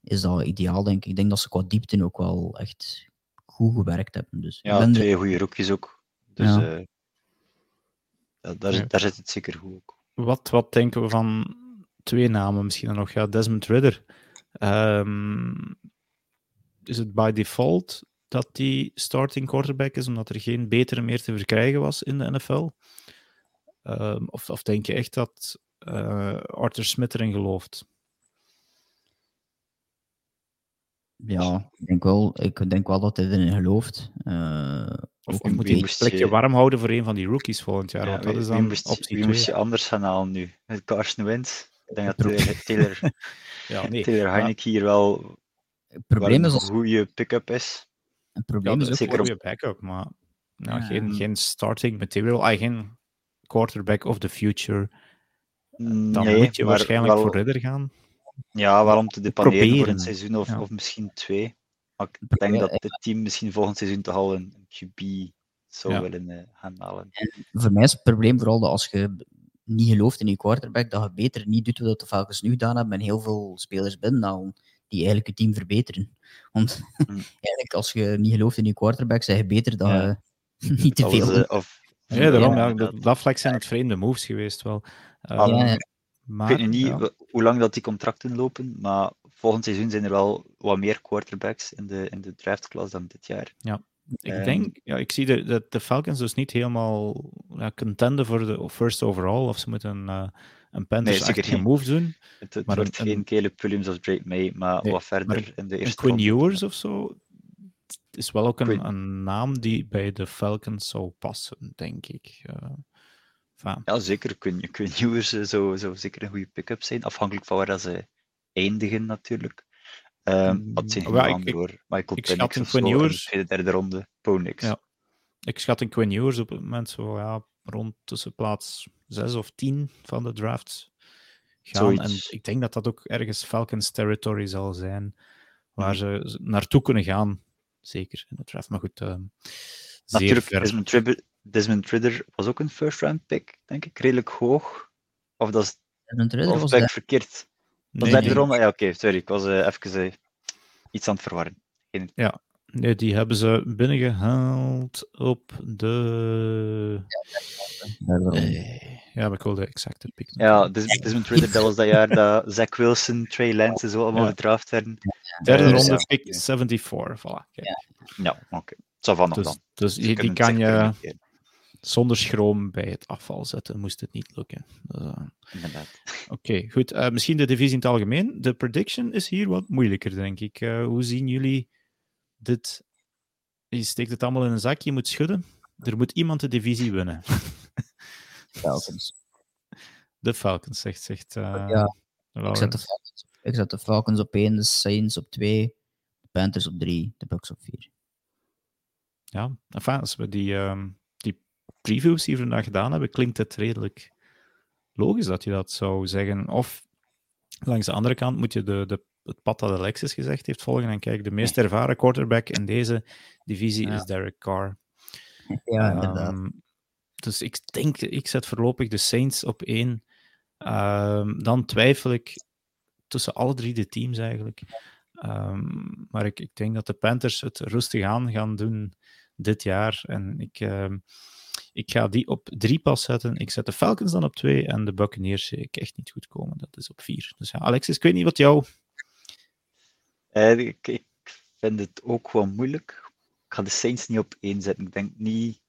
is dat ideaal, denk ik. Ik denk dat ze qua diepte ook wel echt goed gewerkt hebben. Dus ja, twee goede rookies ook. Dus, ja. uh, ja, daar, ja. daar zit het zeker goed ook. Wat, wat denken we van twee namen misschien dan nog. Ja, Desmond Ridder. Ehm, is het by default dat die starting quarterback is, omdat er geen betere meer te verkrijgen was in de NFL? Ehm, of, of denk je echt dat uh, Arthur Smith erin gelooft? Ja, ik denk wel, ik denk wel dat hij erin gelooft. Uh, of, of moet je een plekje warm houden voor een van die rookies volgend jaar? Ja, want dat wie, is dan wie moest, optie wie moest je anders gaan halen nu? Met Carson Wentz? Ik denk dat uh, Taylor, ja, nee, Taylor Heineke hier wel, het probleem wel is een goede pick-up is. het probleem is ook zeker op- een goede backup, maar nou, geen, geen starting material, ah, geen quarterback of the future. Dan nee, moet je waarschijnlijk wel, voor Ridder gaan. Ja, wel om te depaneren voor een seizoen of, Ja. of misschien twee. Maar ik denk dat het team misschien volgend seizoen toch al een QB zou Ja. willen eh, gaan halen. voor mij is het probleem vooral dat als je niet gelooft in je quarterback, dat je beter niet doet wat de Falcons nu gedaan hebben en heel veel spelers binnenhalen die eigenlijk je team verbeteren. Want Mm. eigenlijk als je niet gelooft in je quarterback, zeg je beter dat Ja. je niet te veel doet. of, Ja, daarom, ja, dat, dat vlak zijn het vreemde moves geweest wel. Ah, Ehm, ja. maar, ik weet nu niet ja. hoe lang dat die contracten lopen, maar volgend seizoen zijn er wel wat meer quarterbacks in de, in de draftklas dan dit jaar. Ik Ehm, denk, ja, ik zie de, dat de Falcons dus niet helemaal ja, contenden voor de first overall, of ze moeten uh, een Panthers-achtige niet. move doen. Het, het Maar wordt een- geen Caleb Williams of Drake May, maar Nee, wat verder maar in de eerste Quinn. Ewers of zo is wel ook een, Quinn- een naam die bij de Falcons zou passen, denk ik. Uh, enfin, Ja, zeker. Quinn, Ewers zou, zou zeker een goede pick-up zijn, afhankelijk van waar dat ze eindigen natuurlijk. Um, Mm, wat zijn geen ik- hoor. Michael ik schat Penix een of zo, Quinn in de tweede, derde ronde. Ponix. Ja. ik schat een Quinn Ewers op het moment zo ja, rond tussen plaats 6 of 10 van de drafts gaan. En ik denk dat dat ook ergens Falcons territory zal zijn, waar Mhm. ze naartoe kunnen gaan. Zeker in de draft. Maar goed, ehm Natuurlijk. Desmond Ridder, Desmond Ridder was ook een first round pick, denk ik. Redelijk hoog. Of dat is Desmond Ridder of was ben ik daar- verkeerd? Was Nee, derde nee. ronde? Ja, oké, sorry. Ik was eh, even eh, iets aan het verwarren. Nee, die hebben ze binnengehaald op de. derde ronde. Eh, ja, maar ik wil de exacte pick. Ja, Des- Desmond Ridder, dat was dat jaar dat Zach Wilson, Trey Lance en zo allemaal Ja. gedraft werden. Derde Eh, ronde, ja. pick 74. Voilà, kijk. Ja, oké. Ça va nog Dus, dan. dus Ze die, kan je zonder schroom bij het afval zetten, moest het niet lukken. Dus, eh, Inderdaad. Oké, goed. Eh, misschien de divisie in het algemeen. De prediction is hier wat moeilijker, denk ik. Eh, hoe zien jullie dit? Je steekt het allemaal in een zak, je moet schudden. Er moet iemand de divisie winnen. Falcons. De Falcons, zegt, zegt Ja, Ik zet, de Falcons, ik zet de Falcons op 1, de Saints op 2, de Panthers op 3, de Bucks op 4. Ja, enfin, als we die, ehm, die previews hier vandaag gedaan hebben, klinkt het redelijk logisch dat je dat zou zeggen. Of langs de andere kant moet je de, de, het pad dat Alexis gezegd heeft volgen en kijken, de meest ervaren quarterback in deze divisie Ja. is Derek Carr. Ja, inderdaad. Ehm, dus ik denk, ik zet voorlopig de Saints op één. Ehm, dan twijfel ik tussen alle drie de teams eigenlijk. Ehm, maar ik, ik denk dat de Panthers het rustig aan gaan doen dit jaar. En ik, ik ga die op drie pas zetten. Ik zet de Falcons dan op twee en de Buccaneers zie ik echt niet goed komen. Dat is op vier. Dus ja, Alexis, ik weet niet wat jou... Eh, ik, ik vind het ook wel moeilijk. Ik ga de Saints niet op één zetten. Ik denk niet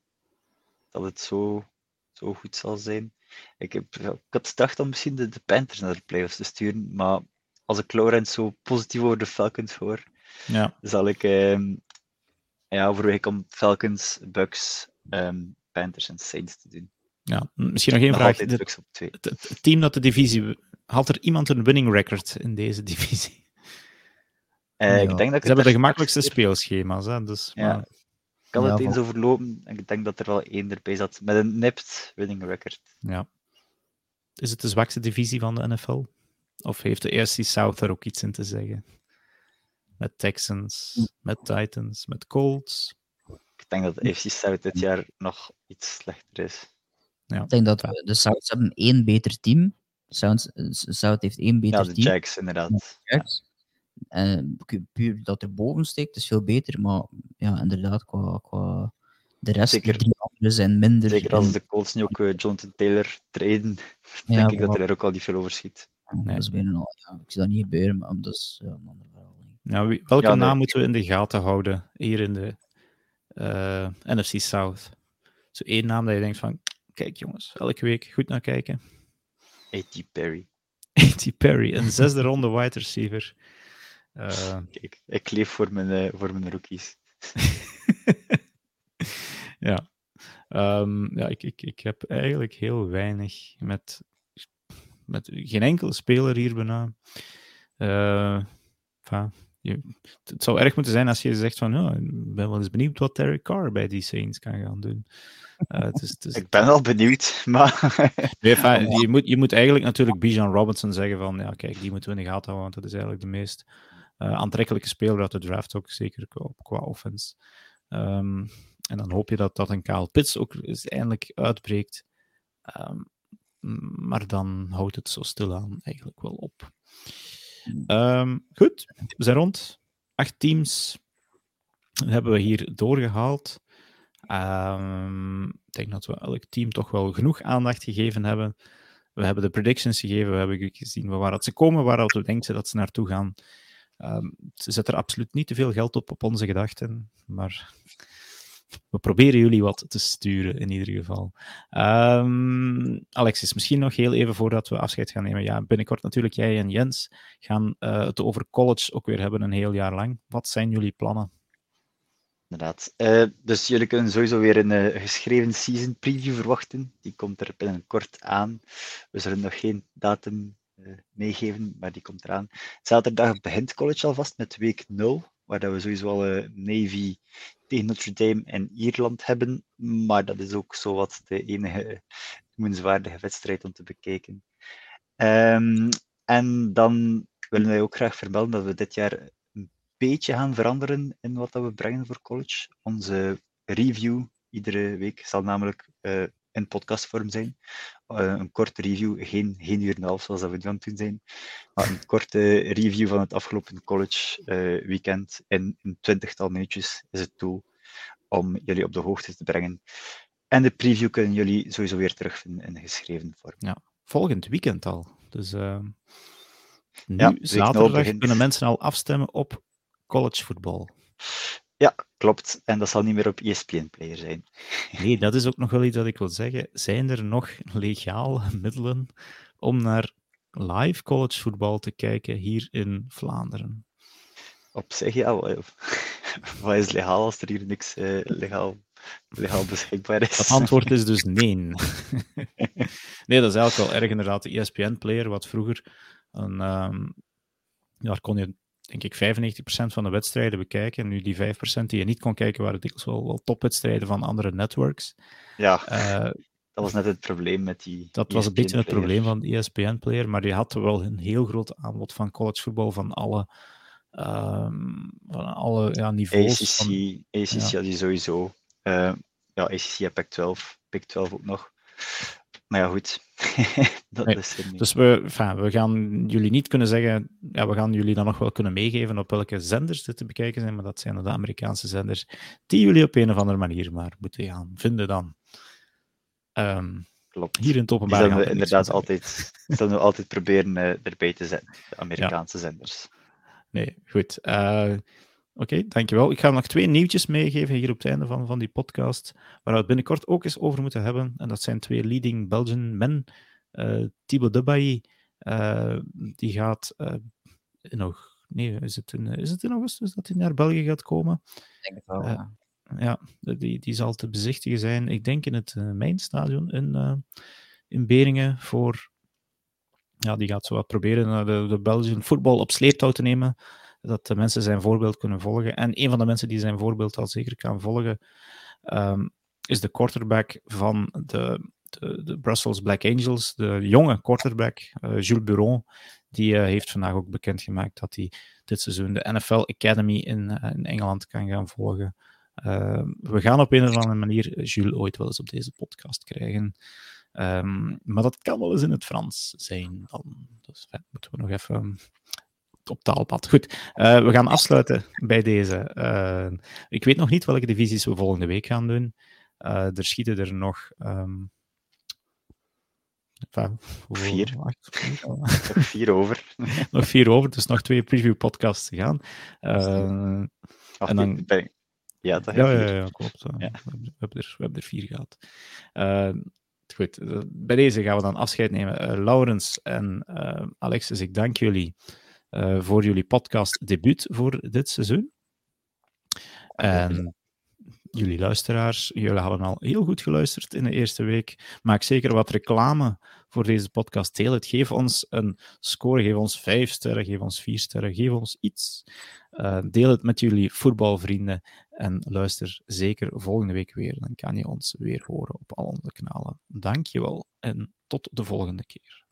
dat het zo, zo goed zal zijn. Ik, heb, ik had gedacht om misschien de, de Panthers naar de playoffs te sturen, maar als ik Laurent zo positief over de Falcons hoor, Ja, zal ik ehm ja, overweeg om Falcons, Bucks, ehm, Panthers en Saints te doen. ja. misschien nog één vraag. De- op twee. het, team dat de divisie... Haalt er iemand een winning record in deze divisie? Eh, Ja. Ik denk dat ik Ze hebben de gemakkelijkste speelschema's. Hè? Dus, Ja. maar- Ik had Ja, het eens overlopen en ik denk dat er wel één erbij zat. Met een nipt winning record. Ja. Is het de zwakste divisie van de NFL? Of heeft de AFC South er ook iets in te zeggen? Met Texans, met Titans, met Colts. Ik denk dat de AFC South dit jaar nog iets slechter is. Ja. Ik denk dat we, de Souths hebben één beter team. South, South heeft één beter Ja, de team. Jags inderdaad. Pu- puur dat er boven steekt is veel beter, maar ja, inderdaad, qua, qua de rest, Zeker. de drie anderen zijn minder. Zeker als de Colts nu ook eh, Jonathan Taylor traden, Ja, denk ik dat er ook al niet veel over schiet. Dat is bijna al, ja, ik zie dat niet gebeuren, maar dat is ja, een ander verhaal. Ja, welke Ja, nee. naam moeten we in de gaten houden hier in de eh, NFC South? Zo één naam dat je denkt van, kijk jongens, elke week goed naar kijken. A.T. Perry. A.T. Perry, een zesde ronde wide receiver. Eh, Kijk, ik leef voor mijn, eh, voor mijn rookies. ja. Ehm, ja, ik, ik, ik heb eigenlijk heel weinig met, met geen enkele speler hier bijna. Je, het zou erg moeten zijn als je zegt van, ja, ik ben wel eens benieuwd wat Derek Carr bij die Saints kan gaan doen. Eh, het is, het is, Ik ben wel benieuwd, maar Nee, je, moet, je moet eigenlijk natuurlijk Bijan Robinson zeggen van, ja, kijk, die moeten we in de gaten houden, want dat is eigenlijk de meest eh, aantrekkelijke speler uit de draft ook, zeker qua, qua offense. Ehm, en dan hoop je dat, dat een Kyle Pitts ook eens eindelijk uitbreekt. Ehm, maar dan houdt het zo stilaan eigenlijk wel op. Ehm, goed, we zijn rond. Acht teams hebben we hier doorgehaald. Ehm, ik denk dat we elk team toch wel genoeg aandacht gegeven hebben. We hebben de predictions gegeven, we hebben gezien waar dat ze komen, waar dat we denken dat ze naartoe gaan. Ehm, ze zetten er absoluut niet te veel geld op op onze gedachten, maar we proberen jullie wat te sturen in ieder geval. Ehm, Alexis, misschien nog heel even voordat we afscheid gaan nemen. Ja, binnenkort natuurlijk jij en Jens gaan eh, het over college ook weer hebben een heel jaar lang. Wat zijn jullie plannen? inderdaad. Eh, dus jullie kunnen sowieso weer een eh, geschreven season preview verwachten. Die komt er binnenkort aan. We zullen nog geen datum meegeven, maar die komt eraan. Zaterdag begint college alvast met week 0, waar we sowieso al eh, Navy tegen Notre Dame en Ierland hebben. Maar dat is ook zowat de enige noemenswaardige wedstrijd om te bekijken. Ehm, en dan willen wij ook graag vermelden dat we dit jaar een beetje gaan veranderen in wat dat we brengen voor college. Onze review iedere week zal namelijk eh, in podcastvorm zijn. Eh, een korte review, geen, geen uur en een half zoals dat we nu aan het doen zijn, maar een korte review van het afgelopen college eh, weekend in een twintigtal minuutjes is het doel om jullie op de hoogte te brengen. En de preview kunnen jullie sowieso weer terugvinden in geschreven vorm. Volgend weekend al. Dus eh, nu, Ja, zaterdag, begint. kunnen mensen al afstemmen op collegevoetbal. Ja, klopt. En dat zal niet meer op ESPN Player zijn. Nee, dat is ook nog wel iets wat ik wil zeggen. Zijn er nog legale middelen om naar live collegevoetbal te kijken hier in Vlaanderen? Op zich ja. Wat is legaal als er hier niks eh, legaal, legaal beschikbaar is? Het antwoord is dus nee. nee, dat is eigenlijk wel erg inderdaad. De ESPN-player, wat vroeger een, ehm, daar kon je denk ik 95% van de wedstrijden bekijken. Nu die 5% die je niet kon kijken, waren dikwijls wel, wel topwedstrijden van andere networks. Ja, Eh, dat was net het probleem met die. dat was een ESPN beetje het player. probleem van de E ESPN-player, maar je had wel een heel groot aanbod van collegevoetbal van alle, ehm, van alle ja, niveaus. ACC, van- ACC ja. had die sowieso. Eh, ja, ACC en Pac-12, Pac-12 ook nog. Maar ja, goed. dat Nee, is niet. Dus we, enfin, we gaan jullie niet kunnen zeggen, ja, we gaan jullie dan nog wel kunnen meegeven op welke zenders dit te bekijken zijn, maar dat zijn de Amerikaanse zenders die jullie op een of andere manier maar moeten gaan vinden dan. Ehm, Klopt. hier in het openbaar. zullen we er inderdaad altijd, zullen we altijd proberen eh, erbij te zetten. De Amerikaanse zenders. Nee, goed. Eh, Oké, dankjewel. Ik ga nog twee nieuwtjes meegeven hier op het einde van, van die podcast, waar we het binnenkort ook eens over moeten hebben. En dat zijn twee leading Belgian men. eh Thibaut Dubayi, eh, die gaat eh, nog... Nee, is het, in, is het in augustus dat hij naar België gaat komen? Ik denk het wel, ja. Ja, die, die zal te bezichtigen zijn. Ik denk in het uh, Mijnstadion in, uh, in Beringen voor... Ja, die gaat zo wat proberen uh, de, de Belgian voetbal op sleeptouw te nemen. Dat de mensen zijn voorbeeld kunnen volgen. En een van de mensen die zijn voorbeeld al zeker kan volgen, um, is de quarterback van de, de, de, Brussels Black Angels. De jonge quarterback, uh, Jules Buron. Die heeft vandaag ook bekendgemaakt dat hij dit seizoen de NFL Academy in, uh, in Engeland kan gaan volgen. Uh, we gaan op een of andere manier Jules ooit wel eens op deze podcast krijgen. Um, maar dat kan wel eens in het Frans zijn. Dan. Dus ja, moeten we nog even op taalpad. Goed, uh, we gaan afsluiten bij deze. Uh, ik weet nog niet welke divisies we volgende week gaan doen. Uh, er schieten er nog. Um, vier. Nog vier over. nog vier over, dus nog twee preview podcasts te gaan. Uh, en dan... Ja, dat ja, ja, ja, klopt. Ja. We, hebben er, we hebben er vier gehad. Goed, bij deze gaan we dan afscheid nemen. Laurens en Alexis, ik dank jullie voor jullie podcast debuut voor dit seizoen. En jullie luisteraars, jullie hebben al heel goed geluisterd in de eerste week. Maak zeker wat reclame voor deze podcast. Deel het. Geef ons een score. Geef ons vijf sterren. Geef ons vier sterren. Geef ons iets. Uh, deel het met jullie voetbalvrienden. En luister zeker volgende week weer. Dan kan je ons weer horen op al onze kanalen. Dankjewel en tot de volgende keer.